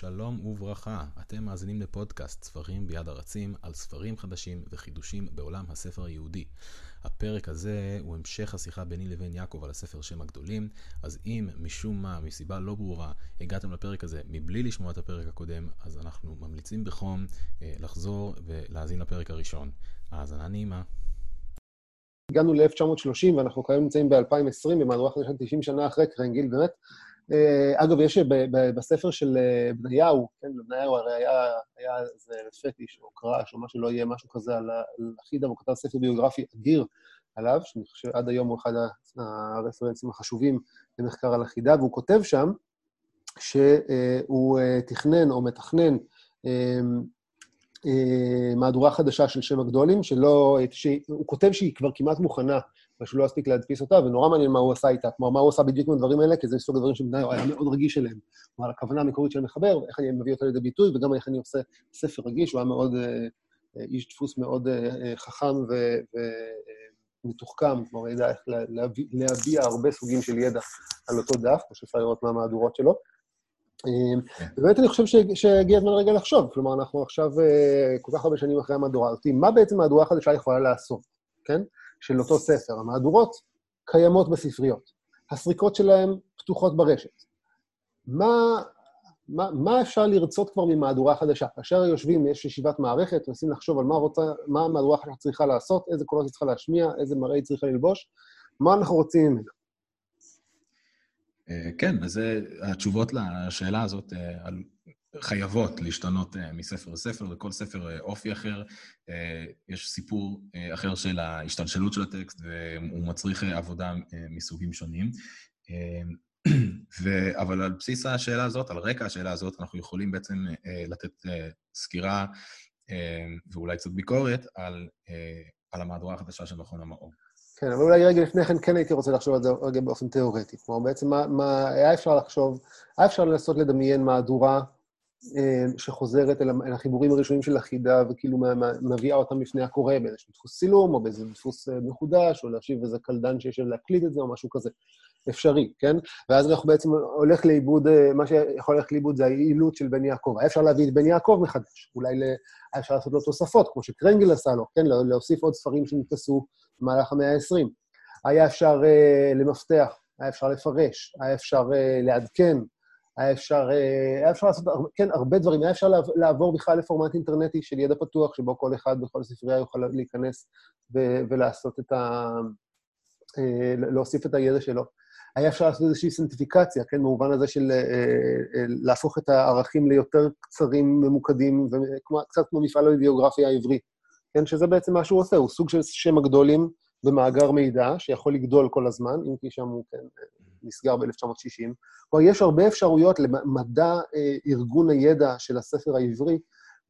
שלום וברכה, אתם מאזינים לפודקאסט ספרים ביד הרצים על ספרים חדשים וחידושים בעולם הספר היהודי. הפרק הזה הוא המשך השיחה ביני לבין יעקב על הספר שם הגדולים, אז אם משום מה, מסיבה לא ברורה, הגעתם לפרק הזה מבלי לשמוע את הפרק הקודם, אז אנחנו ממליצים בחום אה, לחזור ולהאזין לפרק הראשון. האזנה נעימה. הגענו ל-1930 ואנחנו כיום נמצאים ב-2020 במהדורה חדשה 90 שנה אחרי קרנגיל, באמת אגב, יש בספר של אה, בניהו, כן, לבניהו הרי היה, איזה פטיש או קראש או מה שלא יהיה, משהו כזה על החידה, והוא כתב ספר ביוגרפי אדיר עליו, שאני חושב שעד היום הוא אחד הרפרנסים החשובים למחקר על החידה, והוא כותב שם שהוא אה, תכנן או מתכנן מהדורה חדשה של שם הגדולים, שלא, שהוא כותב שהיא כבר כמעט מוכנה ושהוא לא יספיק להדפיס אותה, ונורא מעניין מה הוא עשה איתה. כלומר, מה הוא עשה בדיוק עם הדברים האלה, כי זה סוג הדברים שבניו היה מאוד רגיש אליהם. כלומר, הכוונה המקורית של המחבר, איך אני מביא אותה לידי ביטוי, וגם איך אני עושה ספר רגיש, הוא היה מאוד, אה, אה, איש דפוס מאוד אה, חכם ומתוחכם, כלומר, ידע איך להביע, להביע הרבה סוגים של ידע על אותו דף, כמו שאפשר לראות מהמהדורות שלו. כן. באמת אני חושב שהגיע הזמן רגע לחשוב, כלומר, אנחנו עכשיו כל כך הרבה שנים אחרי המהדורה הזאת, מה בעצם מהדורה החדשה יכולה לעשות, כן? של אותו ספר. המהדורות קיימות בספריות. הסריקות שלהן פתוחות ברשת. מה, מה, מה אפשר לרצות כבר ממהדורה חדשה? כאשר יושבים, יש ישיבת מערכת, מנסים לחשוב על מה, רוצה, מה המהדורה החדשה צריכה לעשות, איזה קולות היא צריכה להשמיע, איזה מראה היא צריכה ללבוש, מה אנחנו רוצים ממנה. אה, כן, וזה התשובות לשאלה הזאת אה, חייבות להשתנות uh, מספר לספר, לכל ספר uh, אופי אחר. Uh, יש סיפור אחר של ההשתלשלות של הטקסט, והוא מצריך עבודה מסוגים שונים. ו... אבל על בסיס השאלה הזאת, על רקע השאלה הזאת, אנחנו יכולים בעצם לתת סקירה ואולי קצת ביקורת על, על המהדורה החדשה של מכון המאור. כן, אבל אולי רגע לפני כן כן הייתי רוצה לחשוב על זה רגע באופן תיאורטי. כלומר, בעצם מה, מה היה אפשר לחשוב, היה אפשר לנסות לדמיין מהדורה אה, שחוזרת אל החיבורים הראשונים של החידה, וכאילו מביאה אותם לפני הקורא באיזשהו דפוס צילום, או באיזה דפוס אה, מחודש, או להשיב איזה קלדן שיש להקליט את זה, או משהו כזה. אפשרי, כן? ואז אנחנו בעצם הולך לאיבוד, אה, מה שיכול ללכת לאיבוד זה היעילות של בן יעקב. היה אפשר להביא את בן יעקב מחדש, אולי היה אפשר לעשות לו תוספות, כמו שקרנגל עשה לו, כן? להוסיף עוד ספרים שנתפסו במהלך המאה ה-20. היה אפשר למפתח, היה אפשר לפרש, היה אפשר לעדכן, היה אפשר, אה, היה אפשר לעשות, כן, הרבה דברים. היה אפשר לעבור בכלל לפורמט אינטרנטי של ידע פתוח, שבו כל אחד בכל ספרייה יוכל להיכנס ולעשות את ה... אה, להוסיף את הידע שלו. היה אפשר לעשות איזושהי סנטיפיקציה, כן, במובן הזה של אה, להפוך את הערכים ליותר קצרים, ממוקדים, וקצת כמו מפעל האידיאוגרפיה העברי, כן, שזה בעצם מה שהוא עושה, הוא סוג של שם הגדולים במאגר מידע, שיכול לגדול כל הזמן, אם כי שם הוא, כן, נסגר ב-1960. כלומר, יש הרבה אפשרויות למדע אה, ארגון הידע של הספר העברי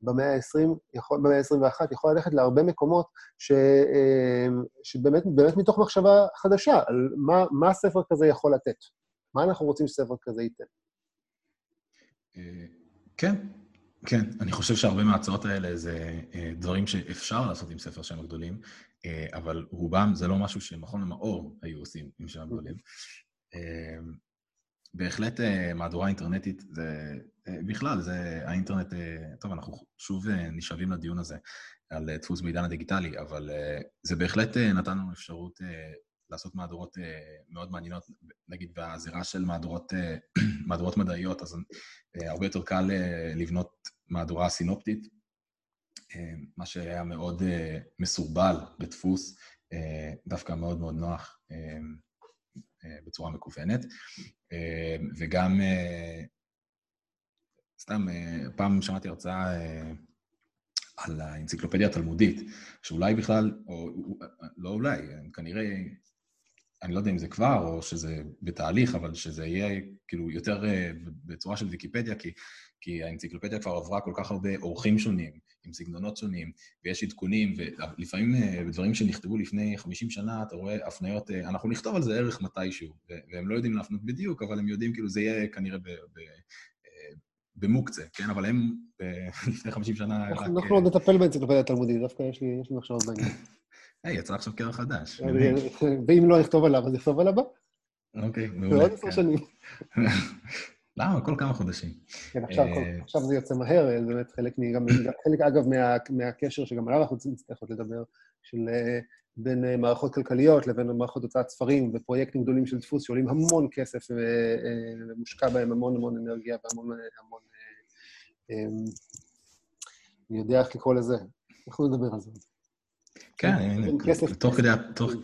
במאה ה-20, במאה ה-21, יכול ללכת להרבה מקומות ש, אה, שבאמת באמת מתוך מחשבה חדשה, על מה, מה ספר כזה יכול לתת. מה אנחנו רוצים שספר כזה ייתן. אה, כן, כן. אני חושב שהרבה מההצעות האלה זה דברים שאפשר לעשות עם ספר שם הגדולים, אבל רובם זה לא משהו שמכון המאור היו עושים עם שם הגדולים. אמ, בהחלט אה, מהדורה אינטרנטית, זה אה, בכלל, זה האינטרנט, אה, טוב, אנחנו שוב נשאבים לדיון הזה על דפוס בעידן הדיגיטלי, אבל זה בהחלט נתן לנו אפשרות לעשות מהדורות מאוד מעניינות, נגיד בזירה של מהדורות, מהדורות מדעיות, אז הרבה יותר קל לבנות מהדורה סינופטית, מה שהיה מאוד מסורבל בדפוס, דווקא מאוד מאוד נוח. אה, בצורה מקוונת. אה, וגם, אה, סתם, פעם שמעתי הרצאה על האנציקלופדיה התלמודית, שאולי בכלל, או לא אולי, כנראה, אני לא יודע אם זה כבר או שזה בתהליך, אבל שזה יהיה כאילו יותר בצורה של ויקיפדיה, כי, כי האנציקלופדיה כבר עברה כל כך הרבה אורחים שונים, עם סגנונות שונים, ויש עדכונים, ולפעמים אה, בדברים שנכתבו לפני 50 שנה, אתה רואה הפניות, אה, אנחנו נכתוב על זה ערך מתישהו, והם לא יודעים להפנות בדיוק, אבל הם יודעים, כאילו, זה יהיה כנראה ב... ב אה, במוקצה, כן? אבל הם לפני 50 שנה... אנחנו עוד נטפל באנציקלופדיה התלמודית, דווקא יש לי מחשבות בעניין. היי, יצא עכשיו קרח חדש. ואם לא נכתוב עליו, אז נכתוב על הבא. אוקיי, מעולה. בעוד עשר כן. שנים. למה? כל כמה חודשים. כן, עכשיו, כל, עכשיו זה יוצא מהר, זה באמת חלק, גם, חלק אגב מה, מהקשר שגם עליו אנחנו נצטרך עוד לדבר, של בין אה, מערכות כלכליות לבין מערכות הוצאת ספרים ופרויקטים גדולים של דפוס שעולים המון כסף ומושקע בהם המון המון אנרגיה והמון... המון, אה, אני יודע איך לקרוא לזה, אנחנו נדבר על זה. כן,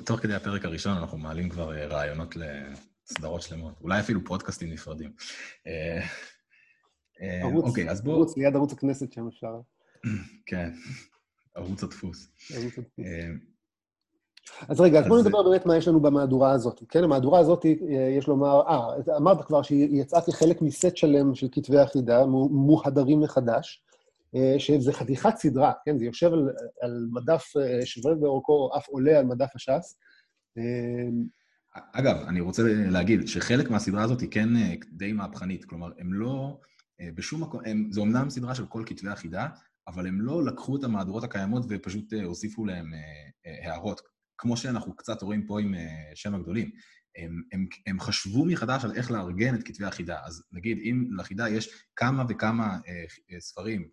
תוך כדי הפרק הראשון אנחנו מעלים כבר אה, רעיונות לסדרות שלמות, אולי אפילו פודקאסטים נפרדים. ערוץ, אוקיי, אז בואו... ערוץ ליד ערוץ הכנסת שם אפשר. כן, ערוץ הדפוס. ערוץ הדפוס. אז רגע, אז בואו נדבר באמת מה יש לנו במהדורה הזאת. כן, המהדורה הזאת, אה, יש לומר, אה, אמרת כבר שהיא יצאה כחלק מסט שלם של כתבי החידה, מוהדרים מחדש, אה, שזה חתיכת סדרה, כן, זה יושב על, על מדף אה, שווה באורכו, אף עולה על מדף הש"ס. אגב, אני רוצה להגיד שחלק מהסדרה הזאת היא כן די מהפכנית, כלומר, הם לא, בשום מקום, הם, זו אמנם סדרה של כל כתבי החידה, אבל הם לא לקחו את המהדורות הקיימות ופשוט הוסיפו להם הערות. כמו שאנחנו קצת רואים פה עם אה, שם הגדולים. הם, הם, הם חשבו מחדש על איך לארגן את כתבי החידה. אז נגיד, אם לחידה יש כמה וכמה אה, אה, ספרים אה,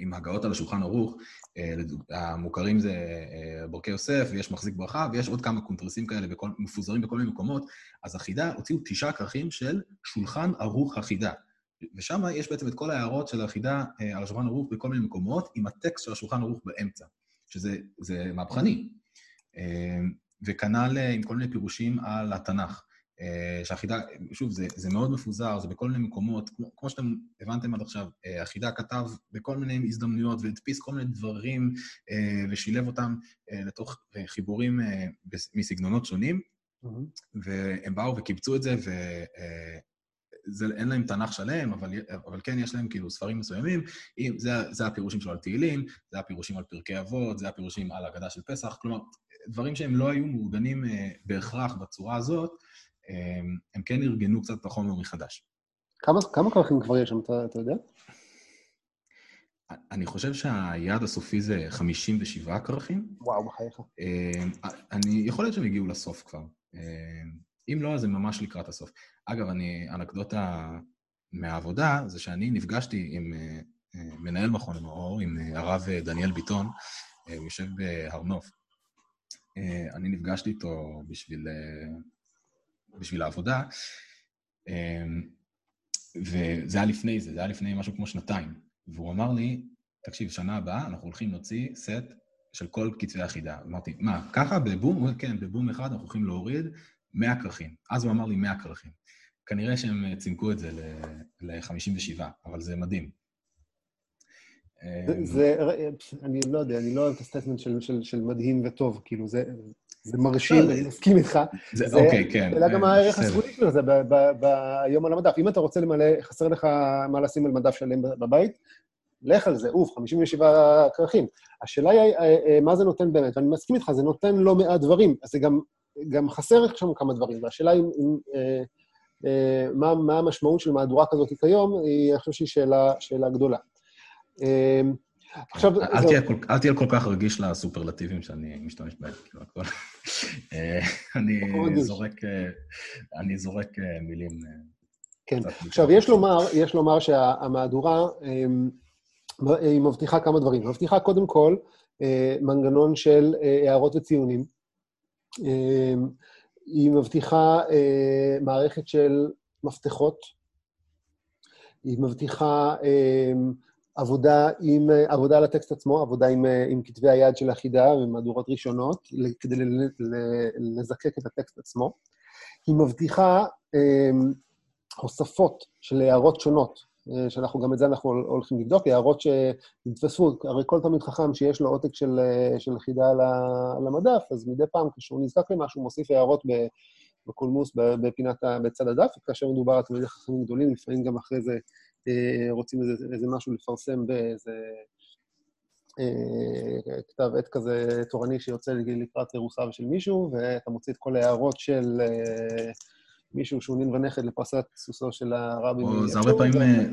עם הגאות על השולחן ערוך, אה, המוכרים זה אה, ברכי יוסף, ויש מחזיק ברכה, ויש עוד כמה קונטרסים כאלה בכל, מפוזרים בכל מיני מקומות, אז החידה הוציאו תשעה כרכים של שולחן ערוך החידה. ושם יש בעצם את כל ההערות של החידה אה, על השולחן ערוך בכל מיני מקומות, עם הטקסט של השולחן ערוך באמצע, שזה מהפכני. וכנ"ל אה, עם כל מיני פירושים על התנ"ך. אה, שהחידה, שוב, זה, זה מאוד מפוזר, זה בכל מיני מקומות, כמו, כמו שאתם הבנתם עד עכשיו, אה, החידה כתב בכל מיני הזדמנויות והדפיס כל מיני דברים ושילב אותם לתוך חיבורים מסגנונות שונים, mm-hmm. והם באו וקיבצו את זה, ו... זה, אין להם תנ"ך שלם, אבל, אבל כן יש להם כאילו ספרים מסוימים. זה, זה הפירושים שלו על תהילים, זה הפירושים על פרקי אבות, זה הפירושים על הגדה של פסח. כלומר, דברים שהם לא היו מעוגנים אה, בהכרח בצורה הזאת, אה, הם כן ארגנו קצת את החומר מחדש. כמה, כמה כרכים כבר יש שם, אתה, אתה יודע? אני חושב שהיעד הסופי זה 57 כרכים. וואו, בחייך. אה, אני, יכול להיות שהם הגיעו לסוף כבר. אם לא, אז זה ממש לקראת הסוף. אגב, אני, אנקדוטה מהעבודה, זה שאני נפגשתי עם מנהל מכון המאור, עם הרב דניאל ביטון, הוא יושב בהר נוף. אה, אני נפגשתי איתו בשביל, אה, בשביל העבודה, אה, וזה היה לפני זה, זה היה לפני משהו כמו שנתיים. והוא אמר לי, תקשיב, שנה הבאה אנחנו הולכים להוציא סט של כל כתבי החידה. אמרתי, מה, ככה בבום? הוא אומר, כן, בבום אחד אנחנו הולכים להוריד 100 כרכים. אז הוא אמר לי 100 כרכים. כנראה שהם צימקו את זה ל-57, אבל זה מדהים. זה, אני לא יודע, אני לא אוהב את הסטטמנט של, מדהים וטוב, כאילו, זה מרשים, אני מסכים איתך. אוקיי, כן. אלא גם הערך הסגולי של זה ביום על המדף. אם אתה רוצה למלא, חסר לך מה לשים על מדף שלם בבית, לך על זה, אוף, 57 כרכים. השאלה היא, אה, אה, מה זה נותן באמת? ואני מסכים איתך, זה נותן לא מעט דברים, אז זה גם, גם חסר שם כמה דברים. והשאלה היא, אה, אה, מה, מה המשמעות של מהדורה כזאת כיום, היא, אני חושב שהיא שאלה, שאלה גדולה. אמ, עכשיו... אל תהיה כל כך רגיש לסופרלטיבים שאני משתמש בהם, כאילו, הכל... אה, אני זורק, אה, אני זורק אה, מילים... כן. עכשיו, יש לומר, יש לומר שהמהדורה היא מבטיחה כמה דברים. היא מבטיחה קודם כל מנגנון של הערות וציונים. היא מבטיחה מערכת של מפתחות. היא מבטיחה עבודה, עם, עבודה על הטקסט עצמו, עבודה עם, עם כתבי היד של החידה ומהדורות ראשונות, כדי לזקק את הטקסט עצמו. היא מבטיחה אה, הוספות של הערות שונות, אה, שאנחנו, גם את זה אנחנו הולכים לבדוק, הערות שנתווספו, הרי כל תלמיד חכם שיש לו עותק של, אה, של חידה על המדף, אז מדי פעם כשהוא נזקק למשהו, מוסיף הערות בקולמוס בפינת, בצד הדף, וכאשר מדובר על תלמידי חכמים גדולים, לפעמים גם אחרי זה רוצים איזה, איזה משהו לפרסם באיזה אה, כתב עת כזה תורני שיוצא לקראת אירוסיו של מישהו, ואתה מוציא את כל ההערות של אה, מישהו שהוא נין ונכד לפרסת סוסו של הרבי. זה הרבה פעמים... אה,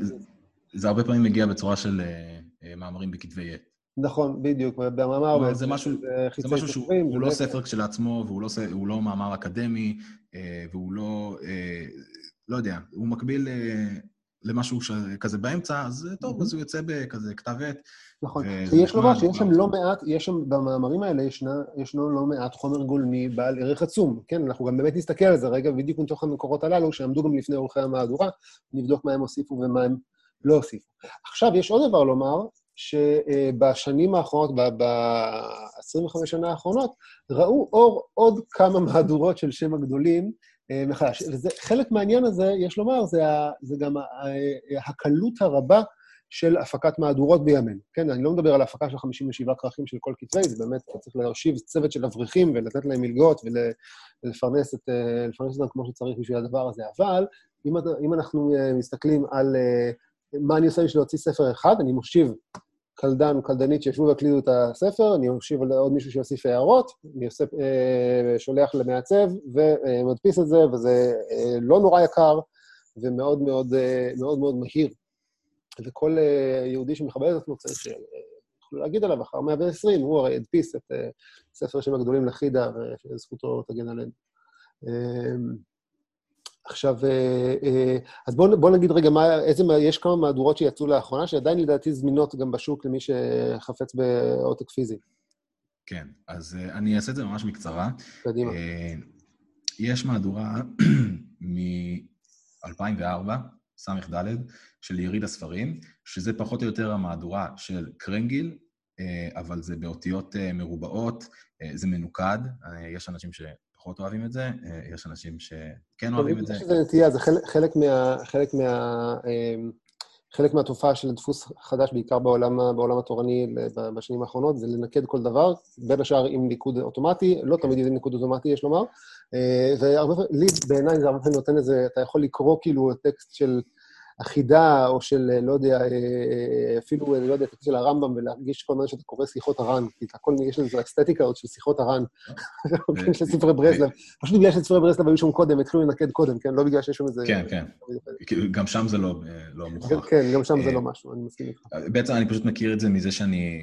זה הרבה פעמים מגיע בצורה של uh, מאמרים בכתבי עת. נכון, בדיוק, במאמר... זה משהו, זה משהו שהוא לא ספר כשלעצמו, והוא לא, לא מאמר אקדמי, והוא לא... לא יודע, הוא מקביל למשהו כזה באמצע, אז טוב, אז הוא יוצא בכזה כתב עת. נכון. ויש לומר שיש שם לא מעט, יש שם, במאמרים האלה ישנה, ישנו לא מעט חומר גולמי בעל ערך עצום. כן, אנחנו גם באמת נסתכל על זה רגע, בדיוק מתוך המקורות הללו, שעמדו גם לפני עורכי המהדורה, נבדוק מה הם הוסיפו ומה הם לא הוסיפו. עכשיו, יש עוד דבר לומר, שבשנים האחרונות, ב-25 שנה האחרונות, ראו אור עוד כמה מהדורות של שם הגדולים מחדש. וזה, חלק מהעניין הזה, יש לומר, זה, זה גם הקלות הרבה של הפקת מהדורות בימינו. כן, אני לא מדבר על הפקה של 57 כרכים של כל כתבי, זה באמת, צריך להושיב צוות של אברכים ולתת להם מלגות ולפרנס את, אותם כמו שצריך בשביל הדבר הזה. אבל אם, אם אנחנו מסתכלים על מה אני עושה בשביל להוציא ספר אחד, אני מושיב קלדן או קלדנית שישבו והקלידו את הספר, אני מושיב על עוד מישהו שיוסיף הערות, אני עושה, אה, שולח למעצב ומדפיס את זה, וזה אה, לא נורא יקר ומאוד מאוד, אה, מאוד, מאוד מהיר. וכל יהודי שמכבד את עצמו צריך שיוכלו להגיד עליו, אחר 120, הוא הרי הדפיס את ספר שם הגדולים לחידה, וזכותו תגן עלינו. עכשיו, אה, אה, אז בואו בוא נגיד רגע, מה, איזה, יש כמה מהדורות שיצאו לאחרונה, שעדיין לדעתי זמינות גם בשוק למי שחפץ בעותק פיזי. כן, אז אה, אני אעשה את זה ממש בקצרה. קדימה. יש מהדורה מ-2004, ס"ד, של יריד הספרים, שזה פחות או יותר המהדורה של קרנגיל, אבל זה באותיות מרובעות, זה מנוקד, יש אנשים ש... פחות אוהבים את זה, אה, יש אנשים שכן אוהבים את זה. לזה נטייה, זה חלק מה... חלק מה... אמ, חלק מהתופעה של דפוס חדש, בעיקר בעולם, בעולם התורני בשנים האחרונות, זה לנקד כל דבר, בין השאר עם ניקוד אוטומטי, לא תמיד עם ניקוד אוטומטי, יש לומר. אה, והרבה פעמים, לי, בעיניי זה הרבה פעמים נותן איזה, אתה יכול לקרוא כאילו טקסט של אחידה, או של, לא יודע, אה, אפילו, לא יודע, של הרמב"ם, ולהרגיש כל הזמן שאתה קורא שיחות הר"ן, כי הכל, יש לזה אסתטיקה עוד של שיחות הר"ן, של ספרי ברסלב. פשוט בגלל שספרי ברסלב היו שם קודם, התחילו לנקד קודם, כן? לא בגלל שיש שם איזה... כן, כן. גם שם זה לא, לא מוכרח. כן, גם שם זה לא משהו, אני מסכים איתך. בעצם אני פשוט מכיר את זה מזה שאני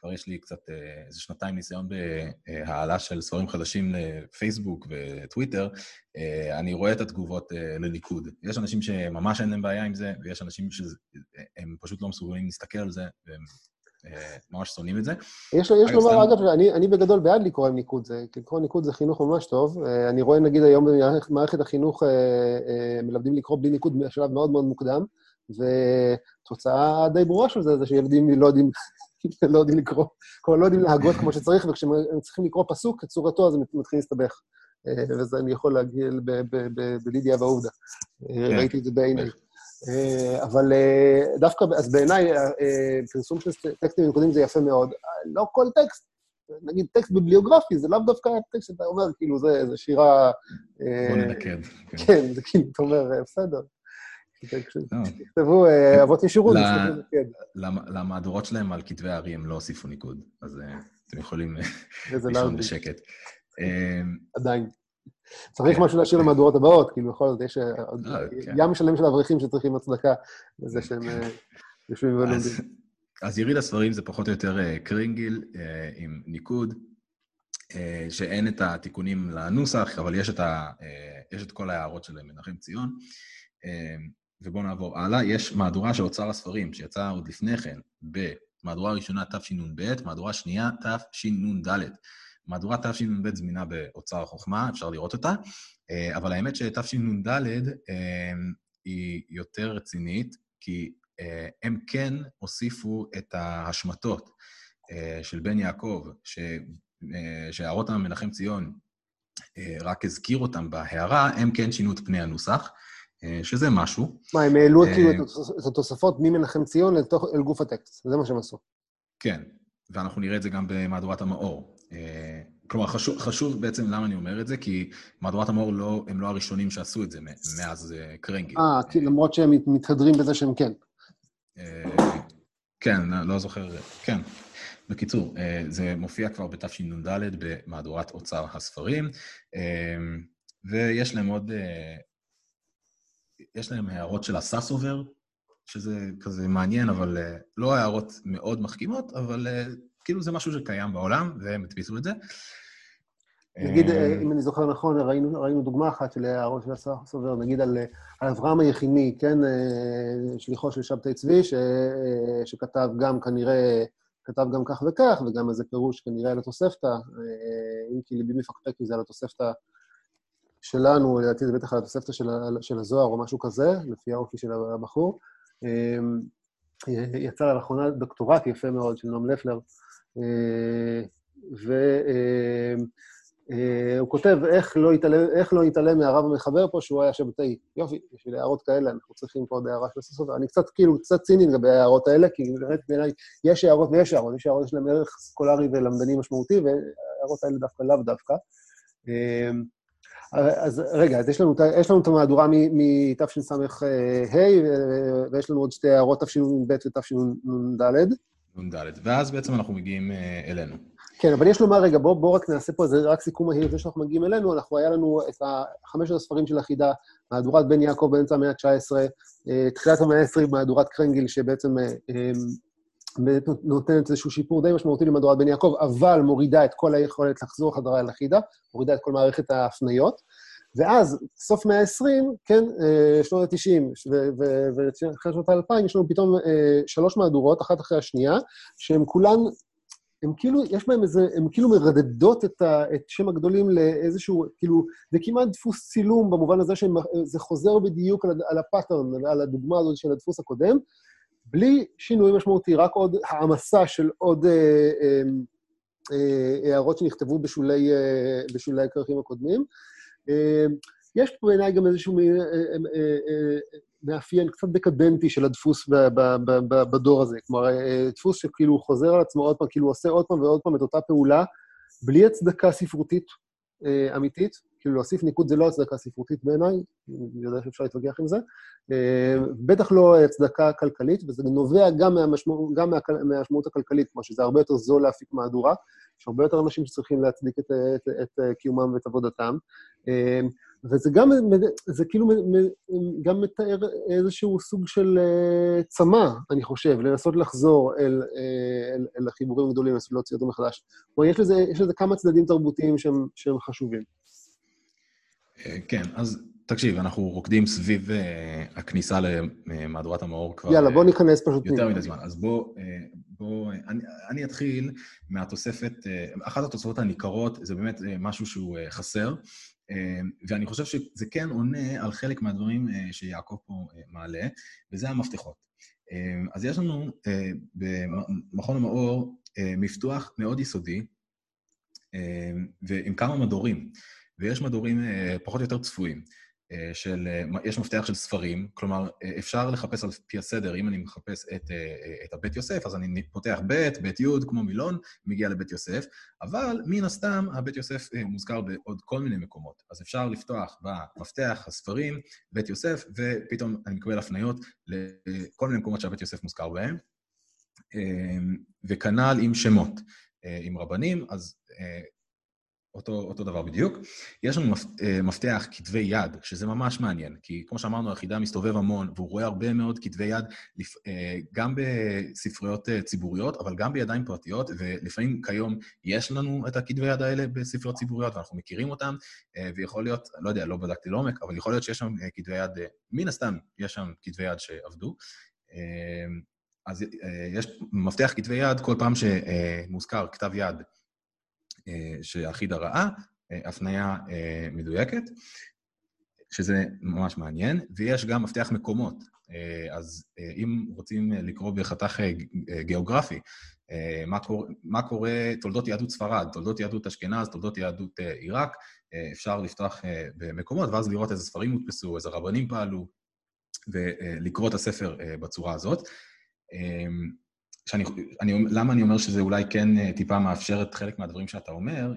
כבר יש לי קצת אה, איזה שנתיים ניסיון בהעלה של ספרים חדשים לפייסבוק וטוויטר, אה, אני רואה את התגובות אה, לליכוד. יש אנשים שממש אין להם בעיה עם זה, ויש אנשים שהם פשוט לא מסוגלים להסתכל על זה, והם ממש שונאים את זה. יש לומר, אגב, אני, אני בגדול בעד לקרוא עם ניקוד, זה, לקרוא ניקוד זה חינוך ממש טוב. אני רואה, נגיד, היום במערכת החינוך מלמדים לקרוא בלי ניקוד בשלב מאוד מאוד מוקדם, ותוצאה די ברורה של זה, זה שילדים לא יודעים לא יודעים לקרוא, כלומר, לא יודעים להגות כמו שצריך, וכשהם צריכים לקרוא פסוק כצורתו, אז הם מתחילים להסתבך. אה, וזה אני יכול להגיד בלידיה ועובדה. אה, כן. ראיתי את זה בעיניי. אה, אבל דווקא, אז בעיניי, פרסום של טקסטים מיוחדים זה יפה מאוד. לא כל טקסט, נגיד טקסט ביבליוגרפי, זה לאו דווקא טקסט שאתה אומר, כאילו, זה שירה... בוא ננקד. כן. כן, זה כאילו, אתה אומר, בסדר. תכתבו אה, אבות ישירות, למהדורות שלהם על כתבי הארי הם לא הוסיפו ניקוד, אז אה, אתם יכולים אה, לישון בשקט. עדיין. צריך משהו להשאיר למהדורות הבאות, כאילו בכל זאת יש כן. ים שלם של אברכים שצריכים הצדקה לזה שהם יושבים ולומדים. אז יריד הספרים זה פחות או יותר קרינגיל עם ניקוד, שאין את התיקונים לנוסח, אבל יש את כל ההערות של מנחם ציון. ובואו נעבור הלאה. יש מהדורה של אוצר הספרים, שיצאה עוד לפני כן, במהדורה ראשונה תשנ"ב, מהדורה שנייה תשנ"ד. מהדורה תשנ"ב זמינה באוצר החוכמה, אפשר לראות אותה, אה, אבל האמת שתשנ"ד אה, היא יותר רצינית, כי אה, הם כן הוסיפו את ההשמטות של בן יעקב, שהערות המנחם ציון רק הזכיר אותם בהערה, הם כן שינו את פני הנוסח. אה, שזה משהו. מה, הם העלו כאילו אה, את התוספות ממנחם ציון אל גוף הטקסט, זה מה שהם עשו. כן, ואנחנו נראה את זה גם במהדורת המאור. אה, כלומר, חשוב, חשוב בעצם למה אני אומר את זה, כי מהדורת המאור לא, הם לא הראשונים שעשו את זה מאז קרנגי. אה, כי למרות שהם מתהדרים בזה שהם כן. כן, לא זוכר, כן. בקיצור, זה מופיע כבר בתשנ"ד במהדורת אוצר הספרים, ויש להם עוד יש להם הערות של הסאסובר, שזה כזה מעניין, אבל uh, לא הערות מאוד מחכימות, אבל uh, כאילו זה משהו שקיים בעולם, והם הדפיסו את זה. נגיד, אם אני זוכר נכון, ראינו, ראינו דוגמה אחת של הערות של הסופר, נגיד על, על אברהם היחימי, כן, שליחו של שבתאי צבי, ש, שכתב גם כנראה, כתב גם כך וכך, וגם איזה פירוש כנראה על התוספתא, אם כי ליבי מפקפק מזה על התוספתא שלנו, לדעתי זה בטח על התוספתא של, של הזוהר או משהו כזה, לפי האופי של הבחור. יצא לה לאחרונה דוקטורט יפה מאוד של נועם לפלר, והוא כותב איך לא, יתעלם, איך לא יתעלם מהרב המחבר פה, שהוא היה שבתאי. יופי, בשביל הערות כאלה, אנחנו צריכים פה עוד הערה של הסוף. אני קצת, כאילו, קצת ציני לגבי ההערות האלה, כי באמת בעיניי יש הערות ויש הערות, יש הערות, יש להם ערך סקולרי ולמדני משמעותי, וההערות האלה דווקא לאו דווקא. אז רגע, אז יש לנו, יש לנו את המהדורה מתשס"ה, ויש לנו עוד שתי הערות תשנ"ב ותשנ"ד. נ"ד, ואז בעצם אנחנו מגיעים אלינו. כן, אבל יש לומר, רגע, בואו בוא רק נעשה פה, זה רק סיכום מהיר לפני שאנחנו מגיעים אלינו, אנחנו, היה לנו את חמשת הספרים של החידה, מהדורת בן יעקב באמצע המאה ה-19, תחילת המאה ה-20, מהדורת קרנגיל, שבעצם נותנת איזשהו שיפור די משמעותי למהדורת בן יעקב, אבל מורידה את כל היכולת לחזור חזרה אל החידה, מורידה את כל מערכת ההפניות. ואז, סוף מאה ה-20, כן, שנות ה-90 ואחרי שנות ה-2000, יש לנו פתאום שלוש מהדורות, אחת אחרי השנייה, שהן כולן הן כאילו, יש בהן איזה, הן כאילו מרדדות את, ה, את שם הגדולים לאיזשהו, כאילו, זה כמעט דפוס צילום במובן הזה שזה חוזר בדיוק על, על הפאטרן, על הדוגמה הזאת של הדפוס הקודם, בלי שינוי משמעותי, רק עוד העמסה של עוד אה, אה, אה, הערות שנכתבו בשולי, אה, בשולי הכרכים הקודמים. אה, יש פה בעיניי גם איזשהו אה, אה, אה, מאפיין קצת דקדנטי של הדפוס בדור הזה. כלומר, דפוס שכאילו חוזר על עצמו עוד פעם, כאילו עושה עוד פעם ועוד פעם את אותה פעולה, בלי הצדקה ספרותית אמיתית. כאילו להוסיף ניקוד זה לא הצדקה ספרותית בעיניי, אני יודע שאפשר להתווכח עם זה. בטח לא הצדקה כלכלית, וזה נובע גם, מהמשמעות, גם מהמשמעות הכלכלית, כלומר שזה הרבה יותר זול להפיק מהדורה, יש הרבה יותר אנשים שצריכים להצדיק את, את, את קיומם ואת עבודתם. וזה גם, זה כאילו גם מתאר איזשהו סוג של צמא, אני חושב, לנסות לחזור אל, אל, אל החיבורים הגדולים, לנסות להוציא אותם מחדש. כלומר, יש לזה, יש לזה כמה צדדים תרבותיים שהם, שהם חשובים. כן, אז תקשיב, אנחנו רוקדים סביב הכניסה למהדורת המאור כבר... יאללה, בוא ניכנס פשוט יותר מדי זמן. אז בוא, בוא, אני, אני אתחיל מהתוספת, אחת התוספות הניכרות, זה באמת משהו שהוא חסר, ואני חושב שזה כן עונה על חלק מהדברים שיעקב פה מעלה, וזה המפתחות. אז יש לנו במכון המאור מפתוח מאוד יסודי, ועם כמה מדורים, ויש מדורים פחות או יותר צפויים. של, יש מפתח של ספרים, כלומר, אפשר לחפש על פי הסדר, אם אני מחפש את, את הבית יוסף, אז אני פותח בית, בית י', כמו מילון, מגיע לבית יוסף, אבל מן הסתם, הבית יוסף מוזכר בעוד כל מיני מקומות. אז אפשר לפתוח במפתח הספרים, בית יוסף, ופתאום אני מקבל הפניות לכל מיני מקומות שהבית יוסף מוזכר בהם, וכנ"ל עם שמות. עם רבנים, אז אותו, אותו דבר בדיוק. יש לנו מפתח כתבי יד, שזה ממש מעניין, כי כמו שאמרנו, היחידה מסתובב המון, והוא רואה הרבה מאוד כתבי יד, גם בספריות ציבוריות, אבל גם בידיים פרטיות, ולפעמים כיום יש לנו את הכתבי יד האלה בספריות ציבוריות, ואנחנו מכירים אותם, ויכול להיות, לא יודע, לא בדקתי לעומק, אבל יכול להיות שיש שם כתבי יד, מן הסתם, יש שם כתבי יד שעבדו. אז יש מפתח כתבי יד, כל פעם שמוזכר כתב יד, שהחידה ראה, הפנייה מדויקת, שזה ממש מעניין, ויש גם מפתח מקומות. אז אם רוצים לקרוא בחתך גיאוגרפי, מה קורה, מה קורה תולדות יהדות ספרד, תולדות יהדות אשכנז, תולדות יהדות עיראק, אפשר לפתוח במקומות, ואז לראות איזה ספרים הודפסו, איזה רבנים פעלו, ולקרוא את הספר בצורה הזאת. שאני, אני, למה אני אומר שזה אולי כן טיפה מאפשר את חלק מהדברים שאתה אומר,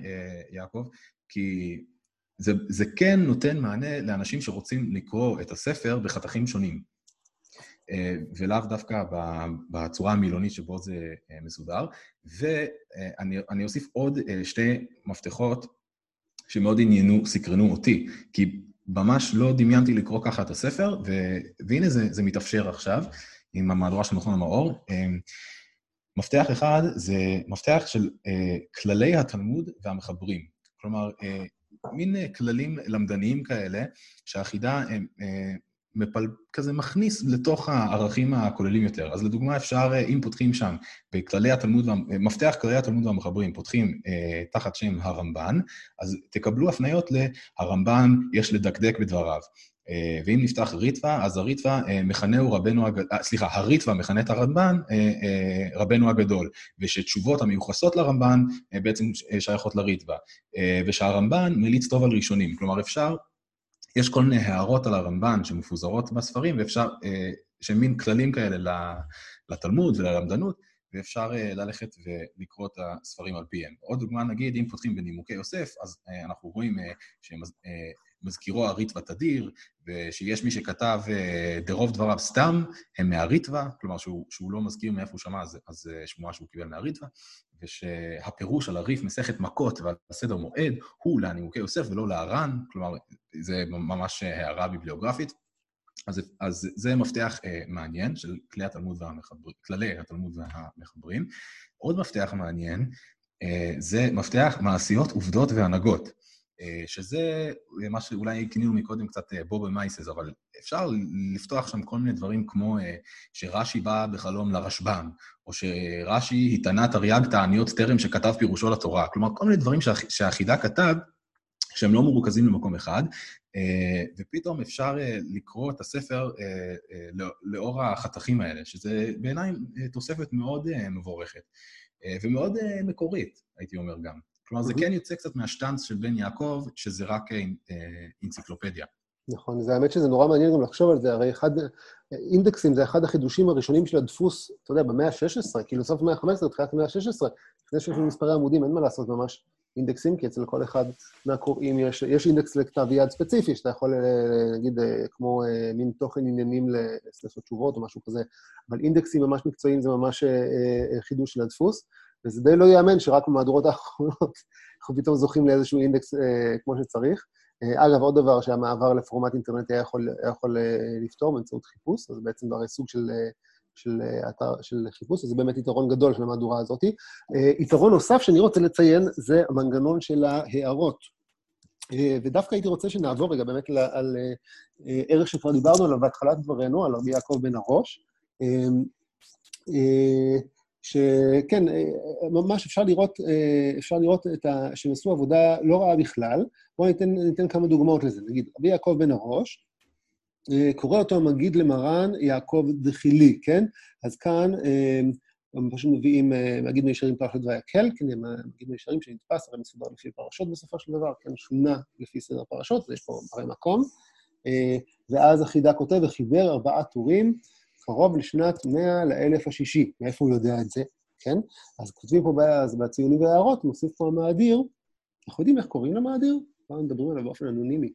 יעקב? כי זה, זה כן נותן מענה לאנשים שרוצים לקרוא את הספר בחתכים שונים, ולאו דווקא בצורה המילונית שבו זה מסודר. ואני אוסיף עוד שתי מפתחות שמאוד עניינו, סקרנו אותי, כי ממש לא דמיינתי לקרוא ככה את הספר, ו, והנה זה, זה מתאפשר עכשיו. עם המהדורה של מכון המאור. מפתח אחד זה מפתח של כללי התלמוד והמחברים. כלומר, מין כללים למדניים כאלה, שהחידה מפל... כזה מכניס לתוך הערכים הכוללים יותר. אז לדוגמה, אפשר, אם פותחים שם בכללי התלמוד, מפתח כללי התלמוד והמחברים, פותחים אה, תחת שם הרמב"ן, אז תקבלו הפניות ל"הרמב"ן יש לדקדק בדבריו". אה, ואם נפתח ריטווה, אז הריטווה אה, מכנהו רבנו הגדול, אה, סליחה, הריטווה מכנה את הרמב"ן רבנו הגדול, ושתשובות המיוחסות לרמב"ן בעצם שייכות לריטווה, ושהרמב"ן מליץ טוב על ראשונים. כלומר, אפשר, יש כל מיני הערות על הרמב"ן שמפוזרות בספרים, ואפשר, שהם מין כללים כאלה לתלמוד וללמדנות, ואפשר ללכת ולקרוא את הספרים על פיהם. עוד דוגמה, נגיד, אם פותחים בנימוקי יוסף, אז אנחנו רואים מזכירו הריטווה תדיר, ושיש מי שכתב דרוב אה, דבריו סתם, הם מהריטווה, כלומר שהוא, שהוא לא מזכיר מאיפה הוא שמע, אז, אז אה, שמועה שהוא קיבל מהריטווה, ושהפירוש על הריף מסכת מכות ועל סדר מועד הוא לנימוקי יוסף ולא להר"ן, כלומר, זה ממש הערה ביבליוגרפית. אז, אז זה מפתח אה, מעניין של כלי התלמוד והמחברים, כללי התלמוד והמחברים. עוד מפתח מעניין אה, זה מפתח מעשיות, עובדות והנהגות. אה, שזה מה שאולי כינינו מקודם קצת בובה אה, מייסס, אבל אפשר לפתוח שם כל מיני דברים כמו אה, שרש"י בא בחלום לרשב"ם, או שרש"י התענה תרי"ג תעניות טרם שכתב פירושו לתורה. כלומר, כל מיני דברים שהחידה כתב, שהם לא מרוכזים למקום אחד, ופתאום אפשר לקרוא את הספר לא, לאור החתכים האלה, שזה בעיניי תוספת מאוד מבורכת, ומאוד מקורית, הייתי אומר גם. כלומר, זה כן יוצא קצת מהשטאנץ של בן יעקב, שזה רק אה, אינציקלופדיה. נכון, זה האמת שזה נורא מעניין גם לחשוב על זה, הרי אחד, אינדקסים זה אחד החידושים הראשונים של הדפוס, אתה יודע, במאה ה-16, כאילו סוף המאה ה-15, תחילת המאה ה-16, לפני שיש לנו מספרי עמודים, אין מה לעשות ממש אינדקסים, כי אצל כל אחד מהקוראים יש, יש אינדקס לכתב יד ספציפי, שאתה יכול, אה, נגיד, אה, כמו מין תוכן עניינים לספר תשובות או משהו כזה, אבל אינדקסים ממש מקצועיים זה ממש חידוש של הדפוס. וזה די לא ייאמן שרק במהדורות האחרונות אנחנו פתאום זוכים לאיזשהו אינדקס אה, כמו שצריך. אה, אגב, עוד דבר שהמעבר לפורמט אינטרנטי היה יכול, היה יכול אה, לפתור באמצעות חיפוש, אז בעצם זה הרי סוג של, אה, של, אה, אתר, של חיפוש, וזה באמת יתרון גדול של המהדורה הזאת. אה, יתרון נוסף שאני רוצה לציין זה המנגנון של ההערות. אה, ודווקא הייתי רוצה שנעבור רגע באמת על, ערך שכבר דיברנו עליו בהתחלת דברינו, על רבי יעקב בן הראש. אה, אה, שכן, אה, ממש אפשר לראות, אה, אפשר לראות את ה... שהם עשו עבודה לא רעה בכלל. בואו ניתן, ניתן כמה דוגמאות לזה. נגיד, רבי יעקב בן הראש, קורא אותו המגיד למרן יעקב דחילי, כן? אז כאן הם פשוט מביאים מגיד מישרים פרשת ויקל, כן, הם מגיד מישרים שנתפס, הרי מסודר לפי פרשות בסופו של דבר, כן, שונה לפי סדר פרשות, ויש פה הרי מקום. ואז החידה כותב, וחיבר ארבעה טורים, קרוב לשנת 100 לאלף השישי. מאיפה הוא יודע את זה, כן? אז כותבים פה בציונים והערות, מוסיף פה המאדיר. אנחנו יודעים איך קוראים למאדיר? כבר מדברים עליו באופן אנונימי.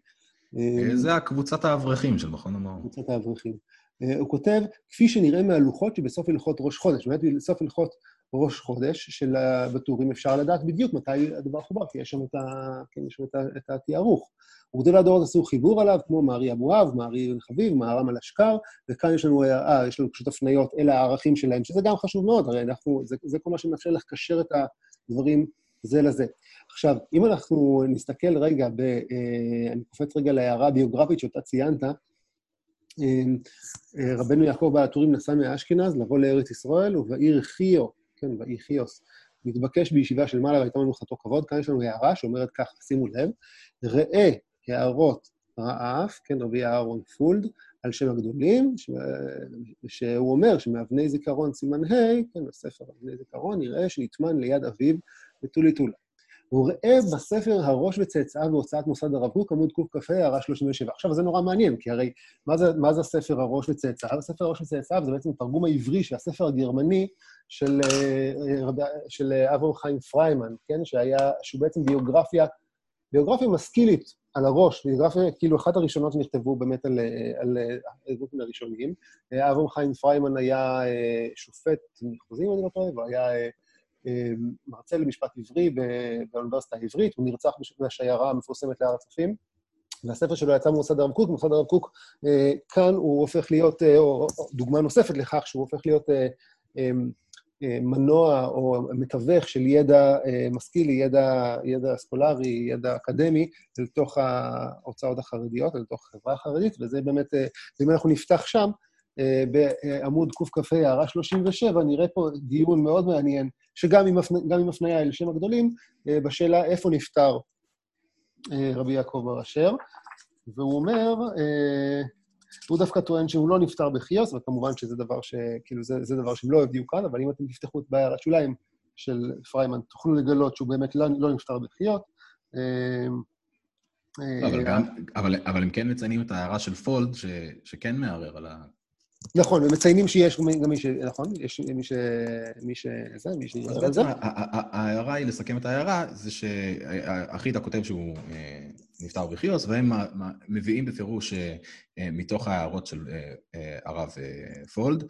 אה, זה הקבוצת האברכים של מכון המאור. קבוצת האברכים. אה, הוא כותב, כפי שנראה מהלוחות שבסוף הלכות ראש חודש, באמת בסוף הלכות ראש חודש של בטורים אפשר לדעת בדיוק מתי הדבר חובר, כי יש שם את, ה... כן, יש שם את, ה... את התיארוך. וגדולי הדורות עשו חיבור עליו, כמו מארי אבואב, מארי בן חביב, מהר"ם על אשכר, וכאן יש לנו, אה, יש לנו פשוט הפניות אל הערכים שלהם, שזה גם חשוב מאוד, הרי אנחנו, זה, זה כל מה שמאפשר לקשר את הדברים זה לזה. עכשיו, אם אנחנו נסתכל רגע, ב, אה, אני קופץ רגע להערה הביוגרפית שאותה ציינת, אה, אה, רבנו יעקב בעל הטורים נסע מאשכנז לבוא לארץ ישראל, ובעיר חיו, כן, בעיר חיוס, מתבקש בישיבה של מעלה והייתה מנוחתו כבוד. כאן יש לנו הערה שאומרת כך, שימו לב, ראה הערות רעף, כן, רבי אהרון פולד, על שם הגדולים, ש... שהוא אומר שמאבני זיכרון סימן ה', כן, בספר אבני זיכרון, נראה שנטמן ליד אביו בטולי טולה. הוא ראה בספר הראש וצאצאיו בהוצאת מוסד הרב קוק, עמוד קכ"ה, הערה 37. עכשיו, זה נורא מעניין, כי הרי מה זה, מה זה הספר הראש וצאצאיו? הספר הראש וצאצאיו זה בעצם התרגום העברי של הספר הגרמני של, אה, של אברהם חיים פריימן, כן? שהיה, שהוא בעצם ביוגרפיה, ביוגרפיה משכילית על הראש, ביוגרפיה, כאילו אחת הראשונות שנכתבו באמת על, על הארגונים הראשונים. אברהם חיים פריימן היה אה, שופט מחוזי, אם אני לא טועה, והיה אה, מרצה למשפט עברי באוניברסיטה העברית, הוא נרצח בשיירה המפורסמת להר הצופים. והספר שלו יצא ממוסד הרב קוק, מוסד הרב קוק, כאן הוא הופך להיות, או דוגמה נוספת לכך שהוא הופך להיות מנוע או מתווך של ידע משכיל, ידע, ידע סקולרי, ידע אקדמי, לתוך ההוצאות החרדיות, לתוך החברה החרדית, וזה באמת, אם אנחנו נפתח שם, בעמוד קכ"ה, הערה 37, נראה פה דיון מאוד מעניין, שגם עם הפניה אל שם הגדולים, בשאלה איפה נפטר רבי יעקב בר אשר. והוא אומר, הוא דווקא טוען שהוא לא נפטר בחיוס, וכמובן שזה דבר ש... כאילו, זה, זה דבר שהם לא הביאו כאן, אבל אם אתם תפתחו את בהערת שוליים של פריימן, תוכלו לגלות שהוא באמת לא, לא נפטר בחיוס. אבל, גם, אבל, אבל הם כן מציינים את ההערה של פולד, ש, שכן מערער על ה... נכון, ומציינים שיש גם מי ש... נכון? יש מי ש... מי ש... זה, מי ש... ההערה היא, לסכם את ההערה, זה שאחיתה כותב שהוא נפטר בחיוס, והם מביאים בפירוש מתוך ההערות של הרב פולד,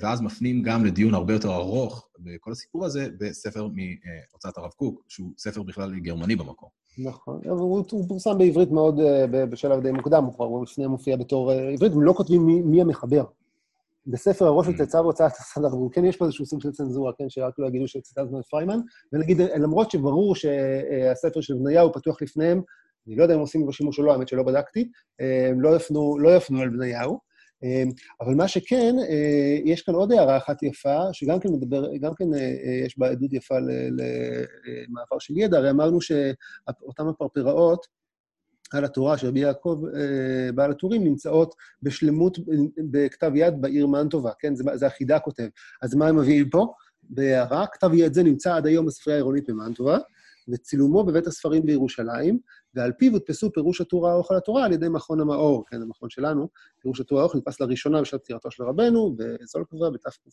ואז מפנים גם לדיון הרבה יותר ארוך בכל הסיפור הזה בספר מהוצאת הרב קוק, שהוא ספר בכלל גרמני במקור. נכון, אבל הוא, הוא פורסם בעברית מאוד, בשלב די מוקדם, הוא כבר לפני מופיע בתור עברית, הם לא כותבים מי, מי המחבר. בספר הראש של צאצא והוצאת הסדר, וכן יש פה איזשהו סוג של צנזורה, כן, שרק לא יגידו שציטטנו את פריימן, ונגיד, למרות שברור שהספר של בניהו פתוח לפניהם, אני לא יודע אם עושים בו שימוש או לא, האמת שלא בדקתי, הם לא יפנו, לא יפנו על בניהו, אבל מה שכן, יש כאן עוד הערה אחת יפה, שגם כן מדבר, גם כן יש בה עדות יפה למעבר של ידע, הרי אמרנו שאותן הפרפראות על התורה של רבי יעקב בעל הטורים נמצאות בשלמות בכתב יד בעיר מנטובה, כן? זה, זה החידה כותב. אז מה הם מביאים פה? בהערה, כתב יד זה נמצא עד היום בספרייה העירונית במנטובה, וצילומו בבית הספרים בירושלים, ועל פיו הודפסו פירוש הטור הארוך על התורה על ידי מכון המאור, כן, המכון שלנו. פירוש הטור הארוך נדפס לראשונה בשעת פטירתו של רבנו, בזולקובה, בתקס"ו.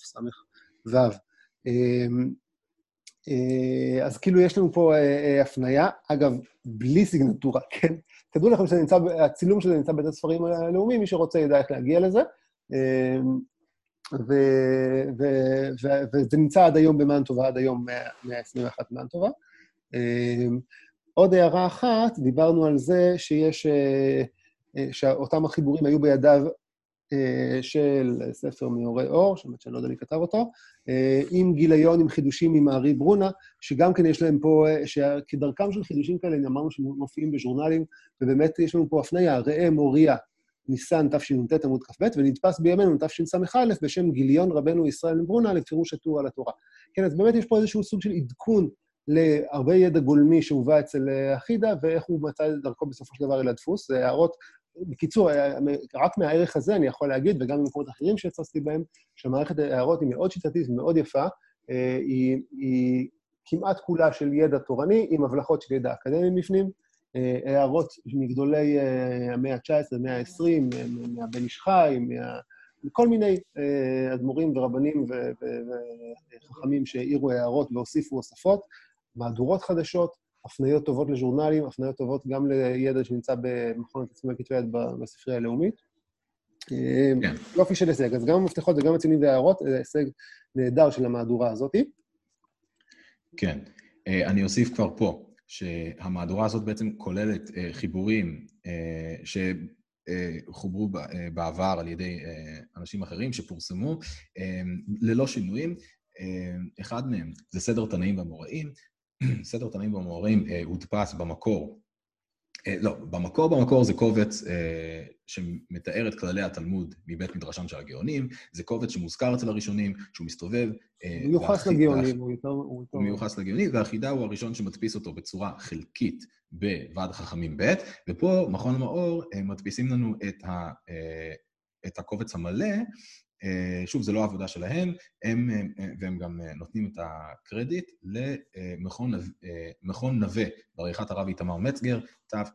אז כאילו יש לנו פה הפניה, אגב, בלי סיגנטורה, כן? תדעו לכם שהצילום שזה נמצא בבית הספרים הלאומי, מי שרוצה ידע איך להגיע לזה. וזה נמצא עד היום במאנטובה, עד היום 121 במאנטובה. עוד הערה אחת, דיברנו על זה שיש, שאותם החיבורים היו בידיו של ספר מאורי אור, שאני לא יודע מי כתב אותו, עם גיליון, עם חידושים ממערי ברונה, שגם כן יש להם פה, שכדרכם של חידושים כאלה, אמרנו שמופיעים בז'ורנלים, ובאמת יש לנו פה הפניה, ראה מוריה, ניסן תשנ"ט עמוד כ"ב, ונדפס בימינו תשס"א בשם גיליון רבנו ישראל מברונה לפירוש הטור על התורה. כן, אז באמת יש פה איזשהו סוג של עדכון להרבה ידע גולמי שהובא אצל אחידה, ואיך הוא מצא את דרכו בסופו של דבר אל הדפוס. זה הערות, בקיצור, רק מהערך הזה אני יכול להגיד, וגם במקומות אחרים שיצרתי בהם, שהמערכת ההערות היא מאוד שיטתית ומאוד יפה, היא, היא כמעט כולה של ידע תורני, עם הבלחות של ידע אקדמי בפנים, הערות מגדולי המאה ה-19, המאה ה-20, מהבן איש חי, מכל מיני אדמו"רים ורבנים וחכמים שהעירו הערות והוסיפו הוספות. מהדורות חדשות, הפניות טובות לז'ורנלים, הפניות טובות גם לידע שנמצא במכון התצמימי כתבי יד בספרייה הלאומית. כן. יופי של הישג. אז גם המפתחות וגם הציונים וההערות, זה הישג נהדר של המהדורה הזאת. כן. אני אוסיף כבר פה, שהמהדורה הזאת בעצם כוללת חיבורים שחוברו בעבר על ידי אנשים אחרים שפורסמו ללא שינויים. אחד מהם זה סדר תנאים והמוראים, סדר תנאים והמאמרים הודפס במקור. לא, במקור במקור זה קובץ שמתאר את כללי התלמוד מבית מדרשם של הגאונים, זה קובץ שמוזכר אצל הראשונים, שהוא מסתובב... הוא מיוחס לגאונים, הוא יותר... הוא מיוחס לגאונים, והחידה הוא הראשון שמדפיס אותו בצורה חלקית בוועד חכמים ב', ופה, מכון מאור, מדפיסים לנו את הקובץ המלא, שוב, זו לא עבודה שלהם, הם, והם גם נותנים את הקרדיט למכון נווה בעריכת הרב איתמר מצגר,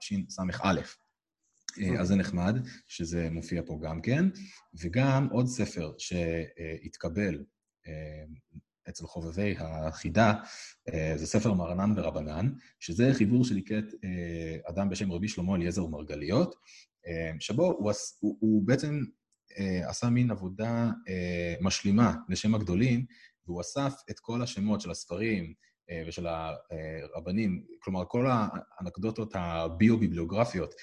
תשס"א. אז זה נחמד שזה מופיע פה גם כן, וגם עוד ספר שהתקבל אצל חובבי החידה, זה ספר מרנן ורבנן, שזה חיבור שליקט אדם בשם רבי שלמה אליעזר מרגליות, שבו הוא, הוא, הוא בעצם עשה מין עבודה משלימה לשם הגדולים, והוא אסף את כל השמות של הספרים ושל הרבנים, כלומר, כל האנקדוטות הביו-ביבליוגרפיות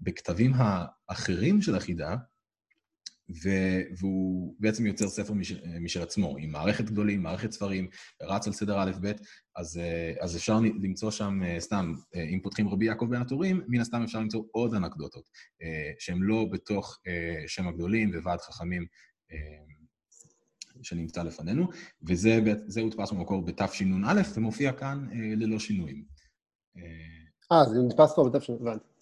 בכתבים האחרים של החידה, והוא בעצם יוצר ספר משל עצמו, עם מערכת גדולים, מערכת ספרים, רץ על סדר א'-ב', אז, אז אפשר למצוא שם, סתם, אם פותחים רבי יעקב בין הטורים, מן הסתם אפשר למצוא עוד אנקדוטות, שהן לא בתוך שם הגדולים וועד חכמים שנמצא לפנינו, וזה הודפס במקור בתשנ"א ומופיע כאן ללא שינויים. אה, זה נדפס כבר בתשנ"א.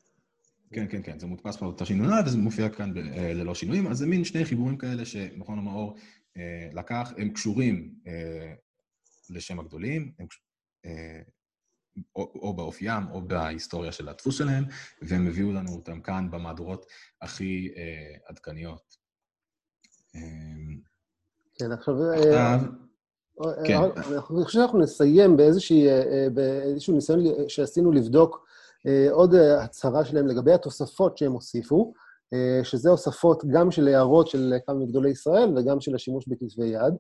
כן, כן, כן, זה מודפס כבר בתשנ"א וזה מופיע כאן ב- ללא שינויים, אז זה מין שני חיבורים כאלה שמכון המאור אה, לקח, הם קשורים אה, לשם הגדולים, הם, אה, או, או באופיים או בהיסטוריה של הדפוס שלהם, והם הביאו לנו אותם כאן במהדורות הכי אה, עדכניות. כן, עכשיו... עכשיו כן. אני חושב שאנחנו נסיים באיזשהו ניסיון שעשינו לבדוק עוד הצהרה שלהם לגבי התוספות שהם הוסיפו, שזה הוספות גם של הערות של כמה מגדולי ישראל וגם של השימוש בכתבי יד.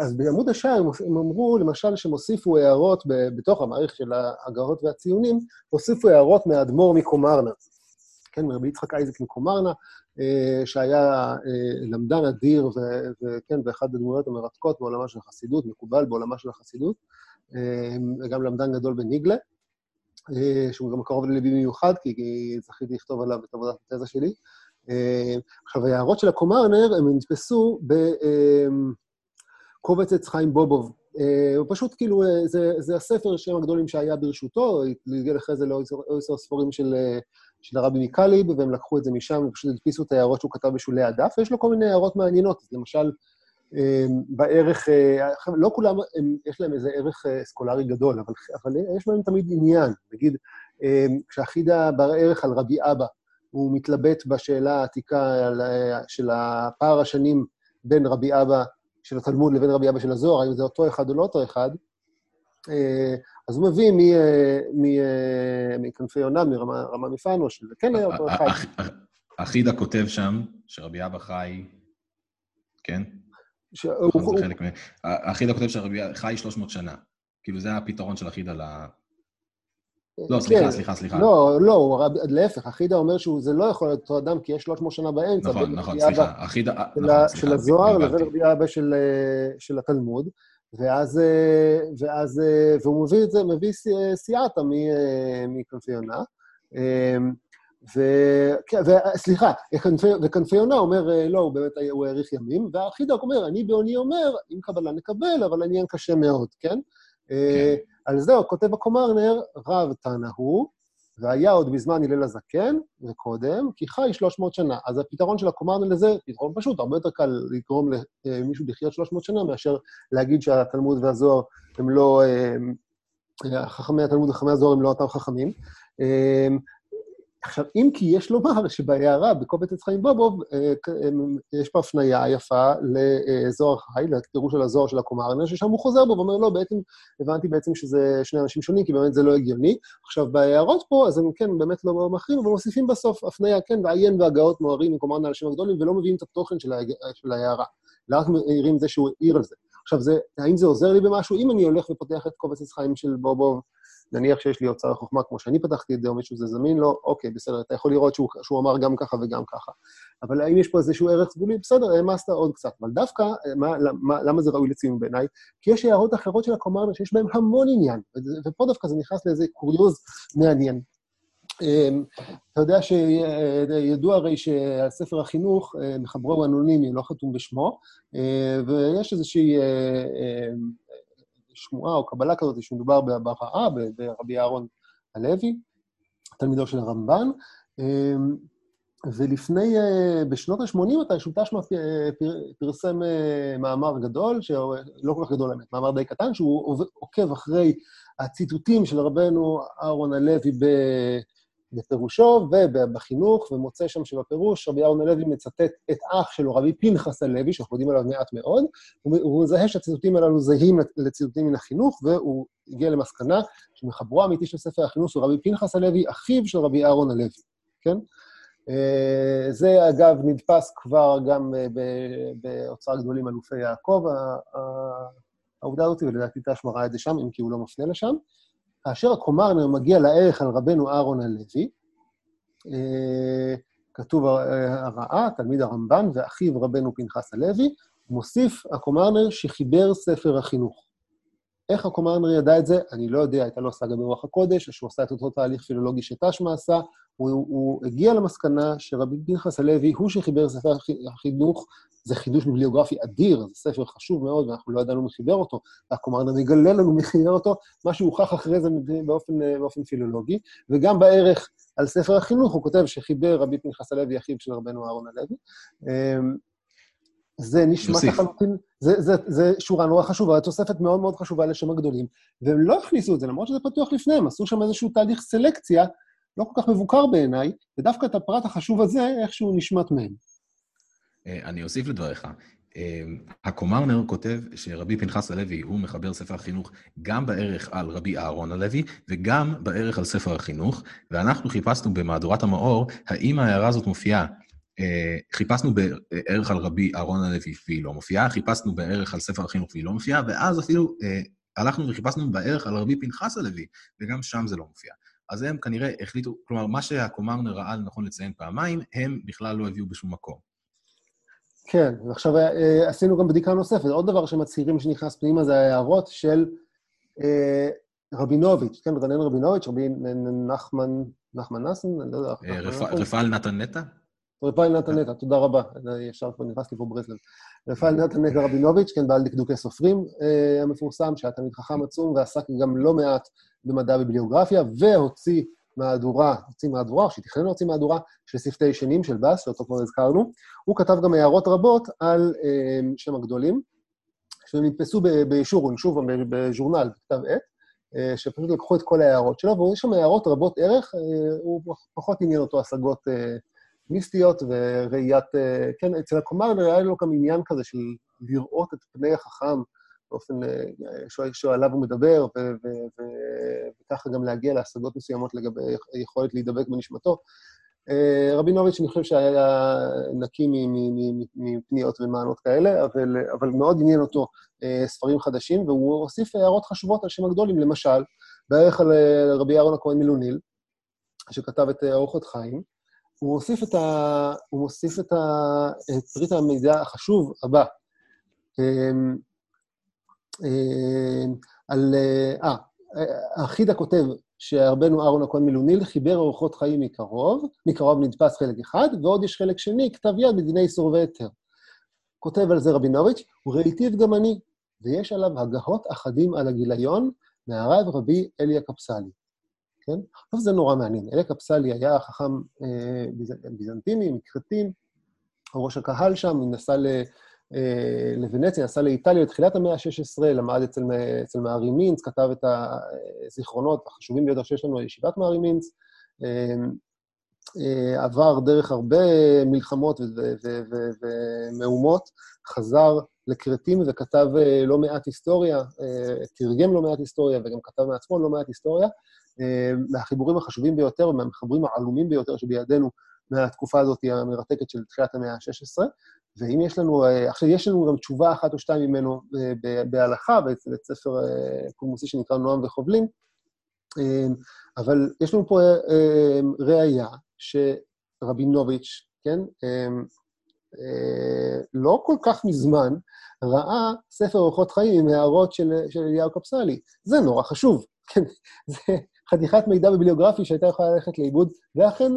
אז בעמוד השער הם אמרו, למשל, שהם הוסיפו הערות בתוך המערכת של ההגהות והציונים, הוסיפו הערות מהאדמו"ר מקומרנה, כן, מרבי יצחק אייזק מקומרנה, שהיה למדן אדיר, וכן, ואחת הדמויות המרתקות בעולמה של החסידות, מקובל בעולמה של החסידות, וגם למדן גדול בניגלה. שהוא גם קרוב לליבי מיוחד, כי זכיתי לכתוב עליו את עבודת התזה שלי. עכשיו, ההערות של הקומרנר, הם נתפסו בקובץ עץ חיים בובוב. פשוט כאילו, זה, זה הספר שם הגדולים שהיה ברשותו, התגלגל אחרי זה לעשר ספרים של, של הרבי מקליב, והם לקחו את זה משם ופשוט הדפיסו את ההערות שהוא כתב בשולי הדף, ויש לו כל מיני הערות מעניינות. למשל, בערך, אה, לא כולם, הם, יש להם איזה ערך אה, סקולרי גדול, אבל, אבל יש להם תמיד עניין. נגיד, אמ, כשהחידה בערך על רבי אבא, הוא מתלבט בשאלה העתיקה אה, של הפער השנים בין רבי אבא של התלמוד לבין רבי אבא של הזוהר, האם זה אותו אחד או לא אותו אחד, אז הוא מביא מכנפי יונה, מרמה מפנו, שזה כן היה אותו אחד. החידה כותב שם שרבי אבא חי, כן? שהוא... זה חלק מ... החידה כותב שהרבי חי 300 שנה. כאילו, זה הפתרון של החידה ל... לא, סליחה, כן. סליחה, סליחה. לא, לא, להפך, החידה אומר שזה לא יכול להיות אותו אדם, כי יש 300 שנה באמצע. נכון, נכון, סליחה, החידה... נכון, סליחה. של הזוהר לבין רבי אבא של התלמוד, ואז, ואז, והוא מביא את זה, מביא סייעתא מכנפי יונה. וסליחה, וכנפי יונה אומר, אה, לא, הוא באמת, הוא האריך ימים, והחידוק אומר, אני בעוני אומר, אם קבלה נקבל, אבל העניין קשה מאוד, כן? אה, כן. על זה כותב הקומרנר, רב תנא הוא, והיה עוד בזמן הלל הזקן, וקודם, כי חי 300 שנה. אז הפתרון של הקומרנר לזה, פתרון פשוט, הרבה יותר קל לגרום למישהו לחיות 300 שנה, מאשר להגיד שהתלמוד והזוהר הם לא... חכמי התלמוד וחכמי הזוהר הם לא אותם חכמים. עכשיו, אם כי יש לומר שבהערה, בקובץ עץ חיים בובוב, אה, יש פה הפנייה יפה לזוהר חי, לתירוש של הזוהר של הקומרנר, ששם הוא חוזר בו ואומר, לא, בעצם, הבנתי בעצם שזה שני אנשים שונים, כי באמת זה לא הגיוני. עכשיו, בהערות פה, אז הם כן, באמת לא מכריעים, אבל מוסיפים בסוף הפנייה, כן, ועיין והגאות מוארים מקומרנר אנשים הגדולים, ולא מביאים את התוכן של ההערה. רק מעירים זה שהוא העיר על זה. עכשיו, זה, האם זה עוזר לי במשהו? אם אני הולך ופותח את קובץ עץ חיים של בובוב, נניח שיש לי אוצר החוכמה כמו שאני פתחתי את זה, או מישהו זה זמין לו, אוקיי, בסדר, אתה יכול לראות שהוא, שהוא אמר גם ככה וגם ככה. אבל האם יש פה איזשהו ערך סגולי? בסדר, העמסת עוד קצת. אבל דווקא, מה, למה, למה זה ראוי לציון בעיניי? כי יש הערות אחרות של הקומרנר שיש בהן המון עניין, ופה דווקא זה נכנס לאיזה קוריוז מעניין. אמ, אתה יודע שידוע הרי שהספר החינוך, אה, מחברו הוא אנונימי, לא חתום בשמו, אה, ויש איזושהי אה, שמועה או קבלה כזאת שמדובר ברעה, ברבי אהרון הלוי, תלמידו של הרמב"ן. אמ, ולפני, אה, בשנות ה-80, אתה שותש פרסם אה, מאמר גדול, שלא כל כך גדול האמת, מאמר די קטן, שהוא עוקב אחרי הציטוטים של רבנו אהרון הלוי בפירושו ובחינוך, ומוצא שם שבפירוש רבי אהרון הלוי מצטט את אח שלו, רבי פנחס הלוי, שאנחנו יודעים עליו מעט מאוד, הוא מזהה שהציטוטים הללו זהים לציטוטים מן החינוך, והוא הגיע למסקנה שמחברו האמיתי של ספר החינוך הוא רבי פנחס הלוי, אחיו של רבי אהרון הלוי, כן? אה, זה, אגב, נדפס כבר גם אה, באוצר גדולים אלופי יעקב, העובדה הזאת, ולדעתי תש מראה את זה שם, אם כי הוא לא מפנה לשם. כאשר הקומרנר מגיע לערך על רבנו אהרון הלוי, אה, כתוב הרעה, תלמיד הרמב"ן ואחיו רבנו פנחס הלוי, מוסיף הקומרנר שחיבר ספר החינוך. איך הקומרנר ידע את זה? אני לא יודע, הייתה לו סאגה ברוח הקודש, או שהוא עשה את אותו תהליך פילולוגי שתשמע עשה, הוא, הוא הגיע למסקנה שרבי פנחס הלוי הוא שחיבר ספר החינוך, זה חידוש ביבליוגרפי אדיר, זה ספר חשוב מאוד, ואנחנו לא ידענו מי חיבר אותו, והקומרנר מגלה לנו מי חיבר אותו, מה שהוכח אחרי זה באופן, באופן פילולוגי, וגם בערך על ספר החינוך הוא כותב שחיבר רבי פנחס הלוי, אחיו של רבנו אהרון הלוי. אמ, זה נשמע לחלוטין, זה, זה, זה שורה נורא חשובה, תוספת מאוד מאוד חשובה לשם הגדולים, והם לא הכניסו את זה, למרות שזה פתוח לפניהם, עשו שם איזשהו תהליך סלקציה, לא כל כך מבוקר בעיניי, ודווקא את הפרט החשוב הזה, איכשהו נשמט מהם. אה, אני אוסיף לדבריך. אה, הקומרנר כותב שרבי פנחס הלוי הוא מחבר ספר החינוך גם בערך על רבי אהרון הלוי וגם בערך על ספר החינוך, ואנחנו חיפשנו במהדורת המאור האם ההערה הזאת מופיעה חיפשנו בערך על רבי אהרון הלוי והיא לא מופיעה, חיפשנו בערך על ספר החינוך והיא לא מופיעה, ואז אפילו אה, הלכנו וחיפשנו בערך על רבי פנחס הלוי, וגם שם זה לא מופיע. אז הם כנראה החליטו, כלומר, מה שהקומרנר ראה לנכון לציין פעמיים, הם בכלל לא הביאו בשום מקום. כן, ועכשיו אה, עשינו גם בדיקה נוספת. עוד דבר שמצהירים שנכנס פנימה זה ההערות של אה, רבינוביץ', כן, רנן רבינוביץ', רבי נחמן, נחמן נסן, אני לא יודע. רפאל נתן נטע? רפאל נתן נטע, תודה רבה. ישר כבר נכנסתי פה ברסלב. רפאל נתן נטע רבינוביץ', כן, בעל דקדוקי סופרים אה, המפורסם, שהיה תמיד חכם עצום ועסק גם לא מעט במדע וביבליוגרפיה, והוציא מהדורה, הוציא מהדורה, או שתכנן להוציא מהדורה, של שפתי ישנים של בס, שאותו כבר הזכרנו. הוא כתב גם הערות רבות על אה, שם הגדולים, שנתפסו בישורון, שוב, בז'ורנל, בכתב עת, אה, שפשוט לקחו את כל ההערות שלו, ויש שם הערות רבות ערך, הוא פחות עניין אותו השגות מיסטיות וראיית... כן, אצל הקומר היה לו גם עניין כזה של לראות את פני החכם באופן שעליו הוא מדבר, וככה גם להגיע להשגות מסוימות לגבי היכולת להידבק בנשמתו. רבינוביץ', אני חושב שהיה נקי מפניות ומענות כאלה, אבל, אבל מאוד עניין אותו ספרים חדשים, והוא הוסיף הערות חשובות על שם הגדולים, למשל, בערך על רבי אהרון הכהן מילוניל, שכתב את ארוחות חיים, הוא מוסיף את, ה... הוא מוסיף את, ה... את פריט המידע החשוב הבא. אמ, אמ, על... אה, החידה כותב שהרבנו אהרון הכהן מלוניל חיבר אורחות חיים מקרוב, מקרוב נדפס חלק אחד, ועוד יש חלק שני, כתב יד בדיני סורבי היתר. כותב על זה רבינוביץ', וראיתיו גם אני, ויש עליו הגהות אחדים על הגיליון, מהרב רבי אליה קפסלי. כן? עכשיו זה נורא מעניין. אלק אפסלי היה חכם אה, ביזנטיני, מכרתים, ראש הקהל שם, הוא נסע ל, אה, לוונציה, נסע לאיטליה בתחילת המאה ה-16, למד אצל, אצל מארי מינץ, כתב את הזיכרונות החשובים ביותר שיש לנו על ישיבת מארי מינץ, אה, עבר דרך הרבה מלחמות ומהומות, חזר לכרתים וכתב אה, לא מעט היסטוריה, אה, תרגם לא מעט היסטוריה וגם כתב מעצמו לא מעט היסטוריה. אה, מהחיבורים החשובים ביותר ומהמחברים העלומים ביותר שבידינו מהתקופה הזאת המרתקת של תחילת המאה ה-16. ואם יש לנו, עכשיו יש לנו גם תשובה אחת או שתיים ממנו בהלכה, בית ספר קומוסי שנקרא נועם וחובלים, אבל יש לנו פה ראייה שרבינוביץ', כן, לא כל כך מזמן, ראה ספר אורחות חיים עם הערות של, של אליהו קפסלי. זה נורא חשוב, כן? זה חתיכת מידע ביבליוגרפי שהייתה יכולה ללכת לאיבוד, ואכן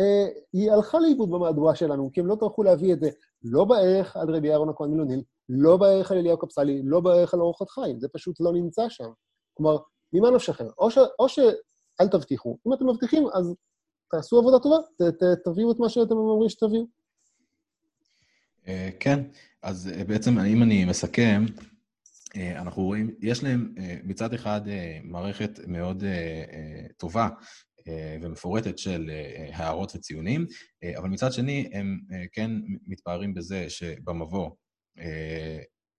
אה, היא הלכה לאיבוד במהדורה שלנו, כי הם לא טרחו להביא את זה לא בערך על רבי אהרון הכהן מילוניל, לא בערך על אליהו קפסלי, לא בערך על אורחות חיים, זה פשוט לא נמצא שם. כלומר, ממה נפשכם? או, ש, או שאל תבטיחו, אם אתם מבטיחים, אז תעשו עבודה טובה, ת, ת, תביאו את מה שאתם אומרים שתביאו. אה, כן, אז אה, בעצם אם אני מסכם, אה, אנחנו רואים, יש להם מצד אחד מערכת מאוד טובה ומפורטת של הערות וציונים, אבל מצד שני הם כן מתפארים בזה שבמבוא,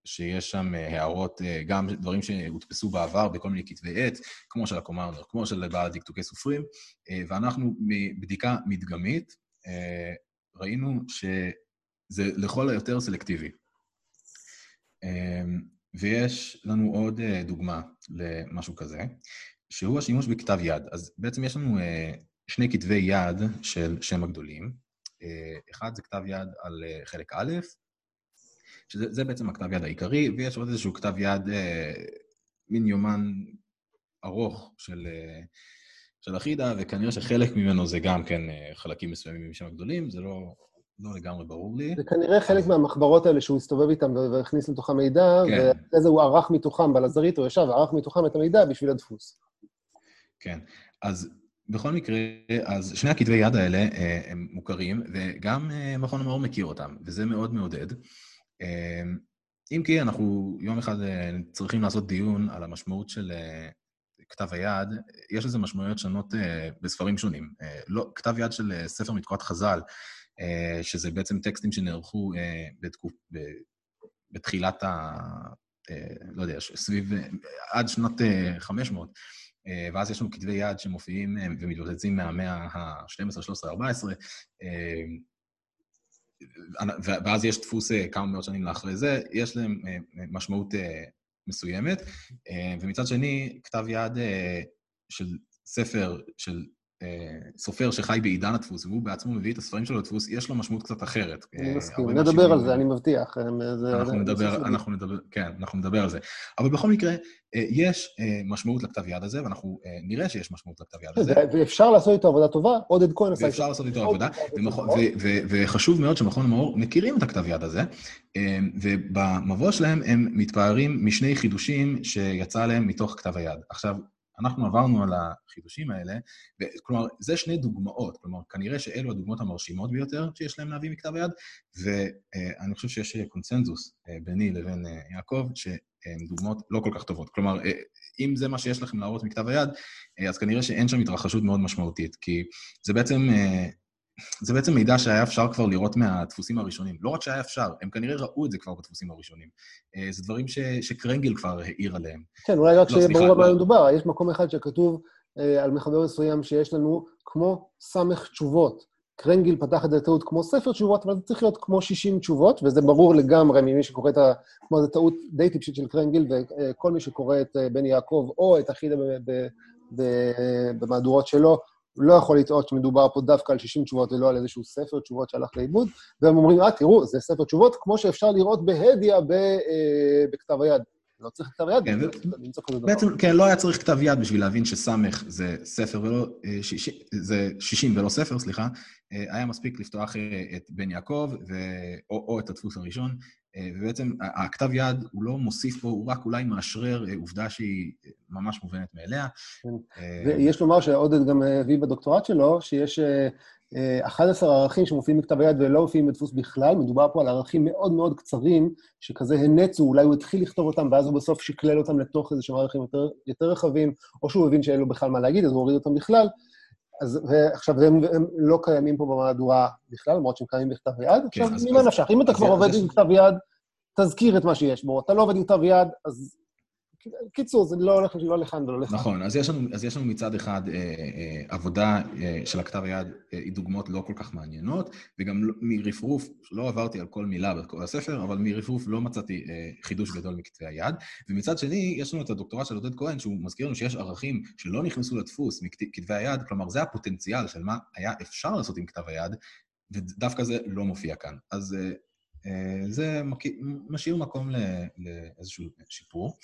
שיש שם הערות, גם דברים שהודפסו בעבר בכל מיני כתבי עת, כמו של הקומרנר, כמו של בעל דקדוקי סופרים, ואנחנו מבדיקה מדגמית ראינו שזה לכל היותר סלקטיבי. ויש לנו עוד אה, דוגמה למשהו כזה, שהוא השימוש בכתב יד. אז בעצם יש לנו אה, שני כתבי יד של שם הגדולים, אחד זה כתב יד על חלק א', שזה בעצם הכתב יד העיקרי, ויש עוד איזשהו כתב יד, מין יומן ארוך של, של החידה, וכנראה שחלק ממנו זה גם כן חלקים מסוימים משם הגדולים, זה לא, לא לגמרי ברור לי. זה כנראה חלק מהמחברות האלה שהוא הסתובב איתם והכניס לתוכם מידע, כן. ואחרי זה הוא ערך מתוכם, בלזרית הוא ישב וערך מתוכם את המידע בשביל הדפוס. כן, אז בכל מקרה, אז שני הכתבי יד האלה אה, הם מוכרים, וגם אה, מכון המאור מכיר אותם, וזה מאוד מעודד. אה, אם כי אנחנו יום אחד צריכים לעשות דיון על המשמעות של כתב היד, יש לזה משמעויות שונות בספרים שונים. לא, כתב יד של ספר מתקורת חז"ל, שזה בעצם טקסטים שנערכו בתקופ... בתחילת ה... לא יודע, סביב, עד שנות 500, אה, ואז יש לנו כתבי יד שמופיעים אה, ומתבוצצים מהמאה ה-12, 13, 14, ואז יש דפוס אה, כמה מאות שנים לאחרי זה, יש להם משמעות מסוימת. ומצד שני, כתב יד של ספר של סופר שחי בעידן הדפוס, והוא בעצמו מביא את הספרים שלו לדפוס, יש לו משמעות קצת אחרת. אני מסכים, נדבר על זה, אני מבטיח. אנחנו נדבר, אנחנו נדבר, כן, אנחנו נדבר על זה. אבל בכל מקרה, יש משמעות לכתב יד הזה, ואנחנו נראה שיש משמעות לכתב יד הזה. ואפשר לעשות איתו עבודה טובה, עודד כהן עשה. ואפשר לעשות איתו עבודה, וחשוב מאוד שמכון המאור מכירים את הכתב יד הזה, ובמבוא שלהם הם מתפארים משני חידושים שיצא להם מתוך כתב היד. עכשיו, אנחנו עברנו על החידושים האלה, כלומר, זה שני דוגמאות, כלומר, כנראה שאלו הדוגמאות המרשימות ביותר שיש להם להביא מכתב היד, ואני חושב שיש קונצנזוס אה, ביני לבין אה, יעקב, שהן דוגמאות לא כל כך טובות. כלומר, אה, אם זה מה שיש לכם להראות מכתב היד, אז כנראה שאין שם התרחשות מאוד משמעותית, כי זה בעצם זה בעצם מידע שהיה אפשר כבר לראות מהדפוסים הראשונים. לא רק שהיה אפשר, הם כנראה ראו את זה כבר בדפוסים הראשונים. אה, זה דברים ש, שקרנגל כבר העיר עליהם. כן, אולי רק לא, שיהיה ברור על מה לא. מדובר. יש מקום אחד שכתוב אה, על מחבר מסוים שיש לנו כמו סמך תשובות. קרנגיל פתח את זה טעות כמו ספר תשובות, אבל זה צריך להיות כמו 60 תשובות, וזה ברור לגמרי ממי שקורא את ה... כלומר, זו טעות די טיפשית של קרנגיל, וכל מי שקורא את אה, בן יעקב או את החידה במהדורות שלו, לא יכול לטעות שמדובר פה דווקא על 60 תשובות ולא על איזשהו ספר תשובות שהלך לאיבוד, והם אומרים, אה, תראו, זה ספר תשובות, כמו שאפשר לראות בהדיא אה, בכתב היד. לא צריך כתב יד, כן. בעצם, כן, לא היה צריך כתב יד בשביל להבין שסמך זה ספר ולא... אה, זה 60 ולא ספר, סליחה. היה מספיק לפתוח את בן יעקב, או את הדפוס הראשון, אה, ובעצם הכתב יד, הוא לא מוסיף פה, הוא רק אולי מאשרר אה, עובדה שהיא אה, ממש מובנת מאליה. כן. ויש לומר שעודד גם הביא בדוקטורט שלו, שיש 11 ערכים שמופיעים בכתב היד ולא מופיעים בדפוס בכלל, מדובר פה על ערכים מאוד מאוד קצרים, שכזה הנצו, אולי הוא התחיל לכתוב אותם, ואז הוא בסוף שקלל אותם לתוך איזה שהם ערכים יותר, יותר רחבים, או שהוא הבין שאין לו בכלל מה להגיד, אז הוא הוריד אותם בכלל. אז, ועכשיו, הם, הם לא קיימים פה במהדורה בכלל, למרות שהם קיימים בכתב יד. כן, עכשיו, ממה נפשך? אם אתה כבר עובד עם כתב יד, תזכיר את מה שיש בו. אתה לא עובד עם כתב יד, אז קיצור, זה לא הולך לא לכאן ולא לכאן. נכון, אז יש לנו, אז יש לנו מצד אחד אה, אה, עבודה אה, של הכתב היד אה, עם דוגמאות לא כל כך מעניינות, וגם לא, מרפרוף, לא עברתי על כל מילה בכל הספר, אבל מרפרוף לא מצאתי אה, חידוש גדול מכתבי היד. ומצד שני, יש לנו את הדוקטורט של עודד כהן, שהוא מזכיר לנו שיש ערכים שלא נכנסו לדפוס מכתבי היד, כלומר, זה הפוטנציאל של מה היה אפשר לעשות עם כתב היד, ודווקא זה לא מופיע כאן. אז אה, אה, זה משאיר מקום לאיזשהו שיפור.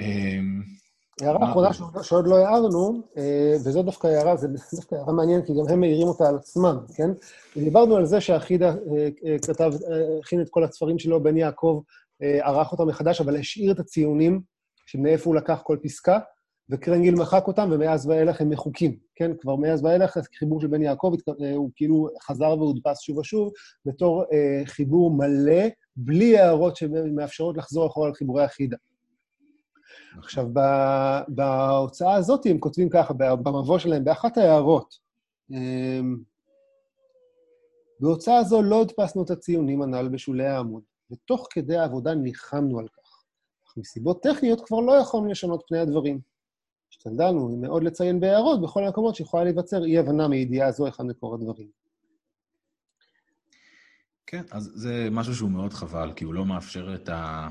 אמ, הערה אחרונה שעוד לא הערנו, אה, וזו דווקא הערה, זו דווקא הערה מעניינת, כי גם הם מעירים אותה על עצמם, כן? דיברנו על זה שאחידה אה, אה, כתב, הכין את כל הספרים שלו, בן יעקב ערך אותם מחדש, אבל השאיר את הציונים, שמאיפה הוא לקח כל פסקה, וקרנגיל מחק אותם, ומאז ואילך הם מחוקים, כן? כבר מאז ואילך חיבור של בן יעקב, הוא כאילו חזר והודפס שוב ושוב, בתור חיבור מלא, בלי הערות שמאפשרות לחזור אחורה על חיבורי החידה. עכשיו, בהוצאה הזאת הם כותבים ככה, במבוא שלהם, באחת ההערות, אמ, בהוצאה זו לא הדפסנו את הציונים הנ"ל בשולי העמוד, ותוך כדי העבודה ניחמנו על כך. אך מסיבות טכניות כבר לא יכולנו לשנות פני הדברים. השתדלנו מאוד לציין בהערות בכל המקומות שיכולה להיווצר אי-הבנה מידיעה זו היכן מקור הדברים. כן, אז זה משהו שהוא מאוד חבל, כי הוא לא מאפשר את ה...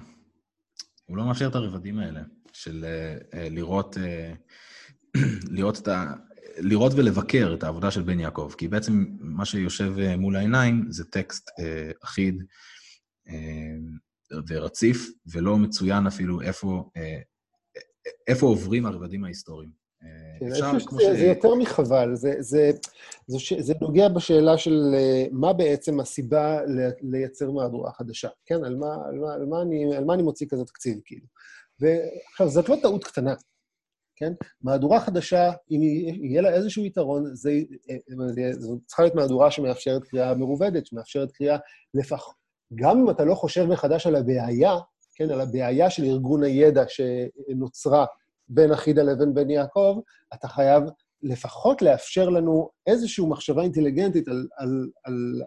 הוא לא מאפשר את הרבדים האלה. של uh, לראות, uh, לראות את ה... לראות ולבקר את העבודה של בן יעקב, כי בעצם מה שיושב אה, מול העיניים זה טקסט אה, אחיד אה, ורציף, ולא מצוין אפילו איפה, אה, איפה עוברים הרבדים ההיסטוריים. אה, כן, אפשר, כמו ש... זה יותר מחבל, זה, זה, זה, זה, נוגע בשאלה של אה, מה בעצם הסיבה לייצר מהדורה חדשה, כן? על מה, על מה, על מה, אני, על מה אני מוציא כזה תקציב, כאילו. ועכשיו, זאת לא טעות קטנה, כן? מהדורה חדשה, אם יהיה לה איזשהו יתרון, זה, אה, זו צריכה להיות מהדורה שמאפשרת קריאה מרובדת, שמאפשרת קריאה לפח... גם אם אתה לא חושב מחדש על הבעיה, כן, על הבעיה של ארגון הידע שנוצרה בין אחידה לבין בן יעקב, אתה חייב לפחות לאפשר לנו איזושהי מחשבה אינטליגנטית על, על, על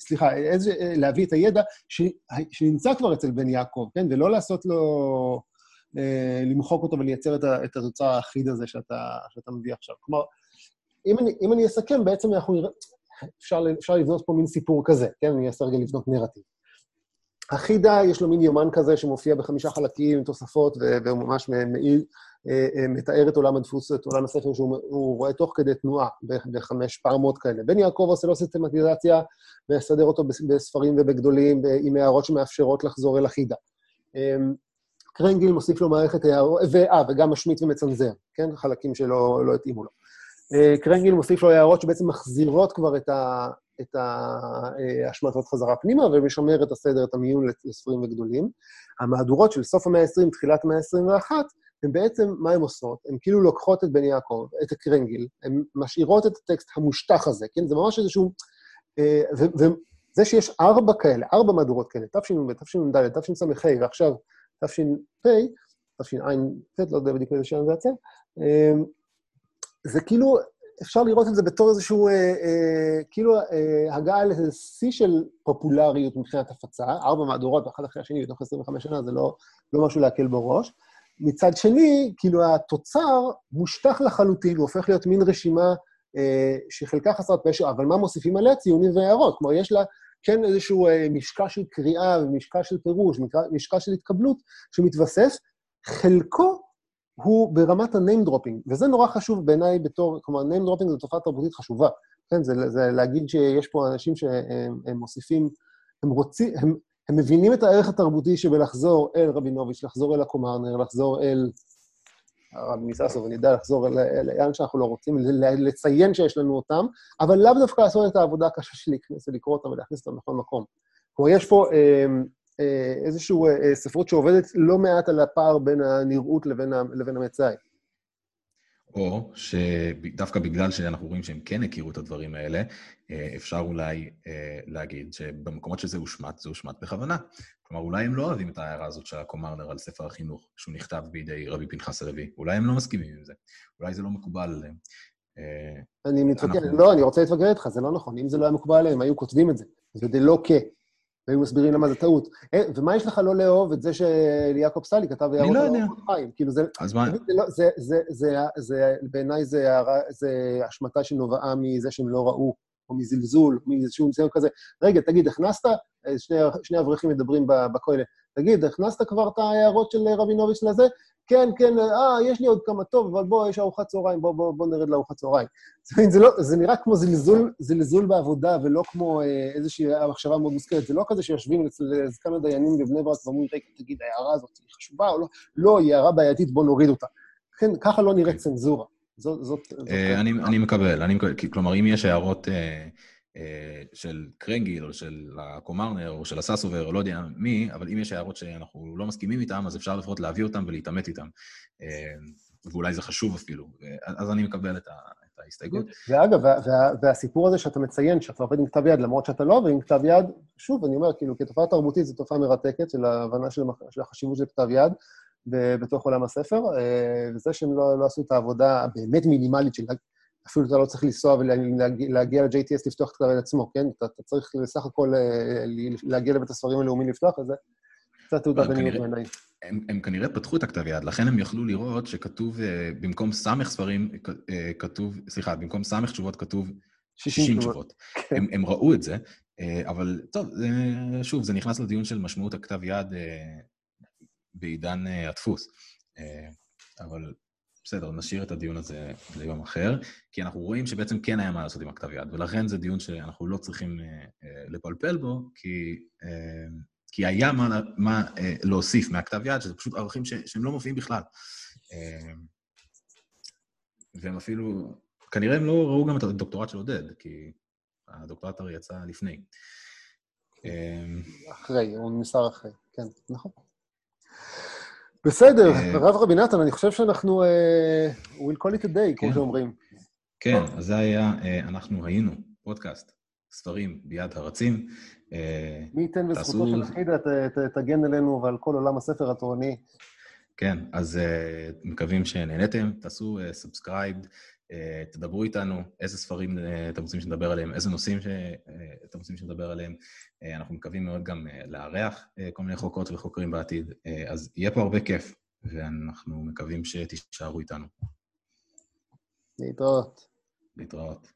סליחה, איזה, להביא את הידע ש, שנמצא כבר אצל בן יעקב, כן? ולא לעשות לו, אה, למחוק אותו ולייצר את, ה, את התוצר האחיד הזה שאתה, שאתה מביא עכשיו. כלומר, אם אני, אם אני אסכם, בעצם אנחנו נראה, אפשר, אפשר לבנות פה מין סיפור כזה, כן? אני אעשה רגע לבנות נרטיב. החידה, יש לו מין יומן כזה שמופיע בחמישה חלקים תוספות, והוא ממש מעיל, אה, אה, מתאר את עולם הדפוס, את עולם הספר שהוא רואה תוך כדי תנועה בחמש פעמות כאלה. בן יעקב עושה לו סיסטמטיזציה ויסדר אותו בספרים ובגדולים, עם הערות שמאפשרות לחזור אל החידה. קרנגיל מוסיף לו מערכת הערות, ואה, וגם משמיט ומצנזר, כן? חלקים שלא לא התאימו לו. אה, קרנגיל מוסיף לו הערות שבעצם מחזירות כבר את, ה, את ההשמטות חזרה פנימה ומשמר את הסדר, את המיון לספרים וגדולים. המהדורות של סוף המאה ה-20, תחילת המאה ה-21, הן בעצם, מה הן עושות? הן כאילו לוקחות את בן יעקב, את הקרנגיל, הן משאירות את הטקסט המושטח הזה, כן? זה ממש איזשהו... אה, וזה שיש ארבע כאלה, ארבע מהדורות כאלה, תשנ"ב, תשנ"ד, תשס"ה ועכשיו תש"פ, תשע"ט, לא יודע בדיוק באיזה שנה זה יצא, אה, זה כאילו, אפשר לראות את זה בתור איזשהו, אה, אה, כאילו, אה, הגעה לשיא של פופולריות מבחינת הפצה, ארבע מהדורות, ואחד אחרי השני בתוך 25 שנה, זה לא, לא משהו להקל בראש. מצד שני, כאילו, התוצר מושטח לחלוטין, הוא הופך להיות מין רשימה אה, שחלקה חסרת פשע, אבל מה מוסיפים עליה? ציונים והערות. כלומר, יש לה כן איזשהו אה, משקע של קריאה ומשקע של פירוש, משקע של התקבלות שמתווסף, חלקו הוא ברמת ה-name dropping, וזה נורא חשוב בעיניי בתור, כלומר, name dropping זו תופעה תרבותית חשובה, כן? זה, זה להגיד שיש פה אנשים שהם מוסיפים, הם רוצים, הם, הם מבינים את הערך התרבותי שבלחזור אל רבינוביץ', לחזור אל הקומרנר, לחזור אל הרב מיססוב, אני יודע לחזור לאן שאנחנו לא רוצים, לציין שיש לנו אותם, אבל לאו דווקא לעשות את העבודה הקשה של ולקרוא אותם ולהכניס אותם בכל מקום. כלומר, יש פה אה, אה, איזושהי אה, ספרות שעובדת לא מעט על הפער בין הנראות לבין המצאי. או שדווקא בגלל שאנחנו רואים שהם כן הכירו את הדברים האלה, אה, אפשר אולי להגיד שבמקומות שזה הושמט, זה הושמט בכוונה. כלומר, אולי הם לא אוהבים את ההערה הזאת של הקומרנר על ספר החינוך, שהוא נכתב בידי רבי פנחס הלוי. אולי הם לא מסכימים עם זה. אולי זה לא מקובל עליהם. אני מתווכח, לא, אני רוצה להתווכח איתך, זה לא נכון. אם זה לא היה מקובל עליהם, היו כותבים את זה. זה דלא כ. והיו מסבירים למה זה טעות. אה, ומה יש לך לא לאהוב את זה שליעקב סלי כתב הערות לא יודע. חיים? כאילו זה... אז מה? לא- בעיניי זה השמטה שנובעה מזה שהם לא ראו, או מזלזול, או מאיזשהו ניסיון כזה. רגע, תגיד, הכנסת, אה, שני אברכים מדברים בכולל, תגיד, הכנסת כבר את ההערות של רבינוביץ' לזה? כן, כן, אה, יש לי עוד כמה טוב, אבל בוא, יש ארוחת צהריים, בוא, בוא, בוא נרד לארוחת צהריים. זה, לא, זה נראה כמו זלזול, זלזול בעבודה, ולא כמו אה, איזושהי מחשבה מאוד מושכלת. זה לא כזה שיושבים אצל כמה דיינים בבני ברק ואומרים, רגע, תגיד, ההערה הזאת היא חשובה או לא? לא, היא הערה בעייתית, בוא נוריד אותה. כן, ככה לא נראית צנזורה. זאת... זאת, זאת אה, אני, אני מקבל, אני מקבל, כלומר, אם יש הערות... אה... אה, של קרנגיל, או של הקומרנר, או של הסאסובר, או לא יודע מי, אבל אם יש הערות שאנחנו לא מסכימים איתן, אז אפשר לפחות להביא אותן ולהתעמת איתן. אה, ואולי זה חשוב אפילו. אז אני מקבל את, ה, את ההסתייגות. ואגב, וה, וה, והסיפור הזה שאתה מציין, שאתה עובד עם כתב יד, למרות שאתה לא עובד עם כתב יד, שוב, אני אומר, כאילו, כתופעה תרבותית זו תופעה מרתקת של ההבנה של, של החשיבות של כתב יד בתוך עולם הספר, אה, וזה שהם לא, לא עשו את העבודה הבאמת מינימלית של אפילו אתה לא צריך לנסוע ולהגיע ל-JTS לפתוח את הכתב עצמו, כן? אתה, אתה צריך בסך הכל אה, להגיע לבית הספרים הלאומי לפתוח את זה. קצת תעודת עניות בעיניי. הם, הם כנראה פתחו את הכתב יד, לכן הם יכלו לראות שכתוב, אה, במקום סמך ספרים, אה, כתוב, סליחה, במקום סמך תשובות כתוב 60 תשובות. כן. הם, הם ראו את זה, אבל טוב, שוב, זה נכנס לדיון של משמעות הכתב יד בעידן הדפוס. אבל בסדר, נשאיר את הדיון הזה ליום אחר, כי אנחנו רואים שבעצם כן היה מה לעשות עם הכתב יד, ולכן זה דיון שאנחנו לא צריכים אה, אה, לפלפל בו, כי, אה, כי היה מה, מה להוסיף מהכתב יד, שזה פשוט ערכים ש, שהם לא מופיעים בכלל. והם אפילו, כנראה הם לא ראו גם את הדוקטורט של עודד, כי הדוקטורט הרי יצא לפני. אחרי, הוא נמסר אחרי, כן, נכון. בסדר, אה, הרב רבי נתן, אני חושב שאנחנו... אה, we'll call it a day, כמו כן. שאומרים. כן, אז זה היה, אה, אנחנו היינו, פודקאסט, ספרים ביד הרצים. אה, מי ייתן וזכותו של ת- תגן עלינו ועל כל עולם הספר התורני. כן, אז אה, מקווים שנהניתם, תעשו subscribe, תדברו איתנו איזה ספרים אה, אתם רוצים שנדבר עליהם, איזה נושאים שאתם רוצים שנדבר עליהם. אה, אנחנו מקווים מאוד גם אה, לארח אה, כל מיני חוקרות וחוקרים בעתיד, אה, אז יהיה פה הרבה כיף, ואנחנו מקווים שתישארו איתנו. להתראות. להתראות.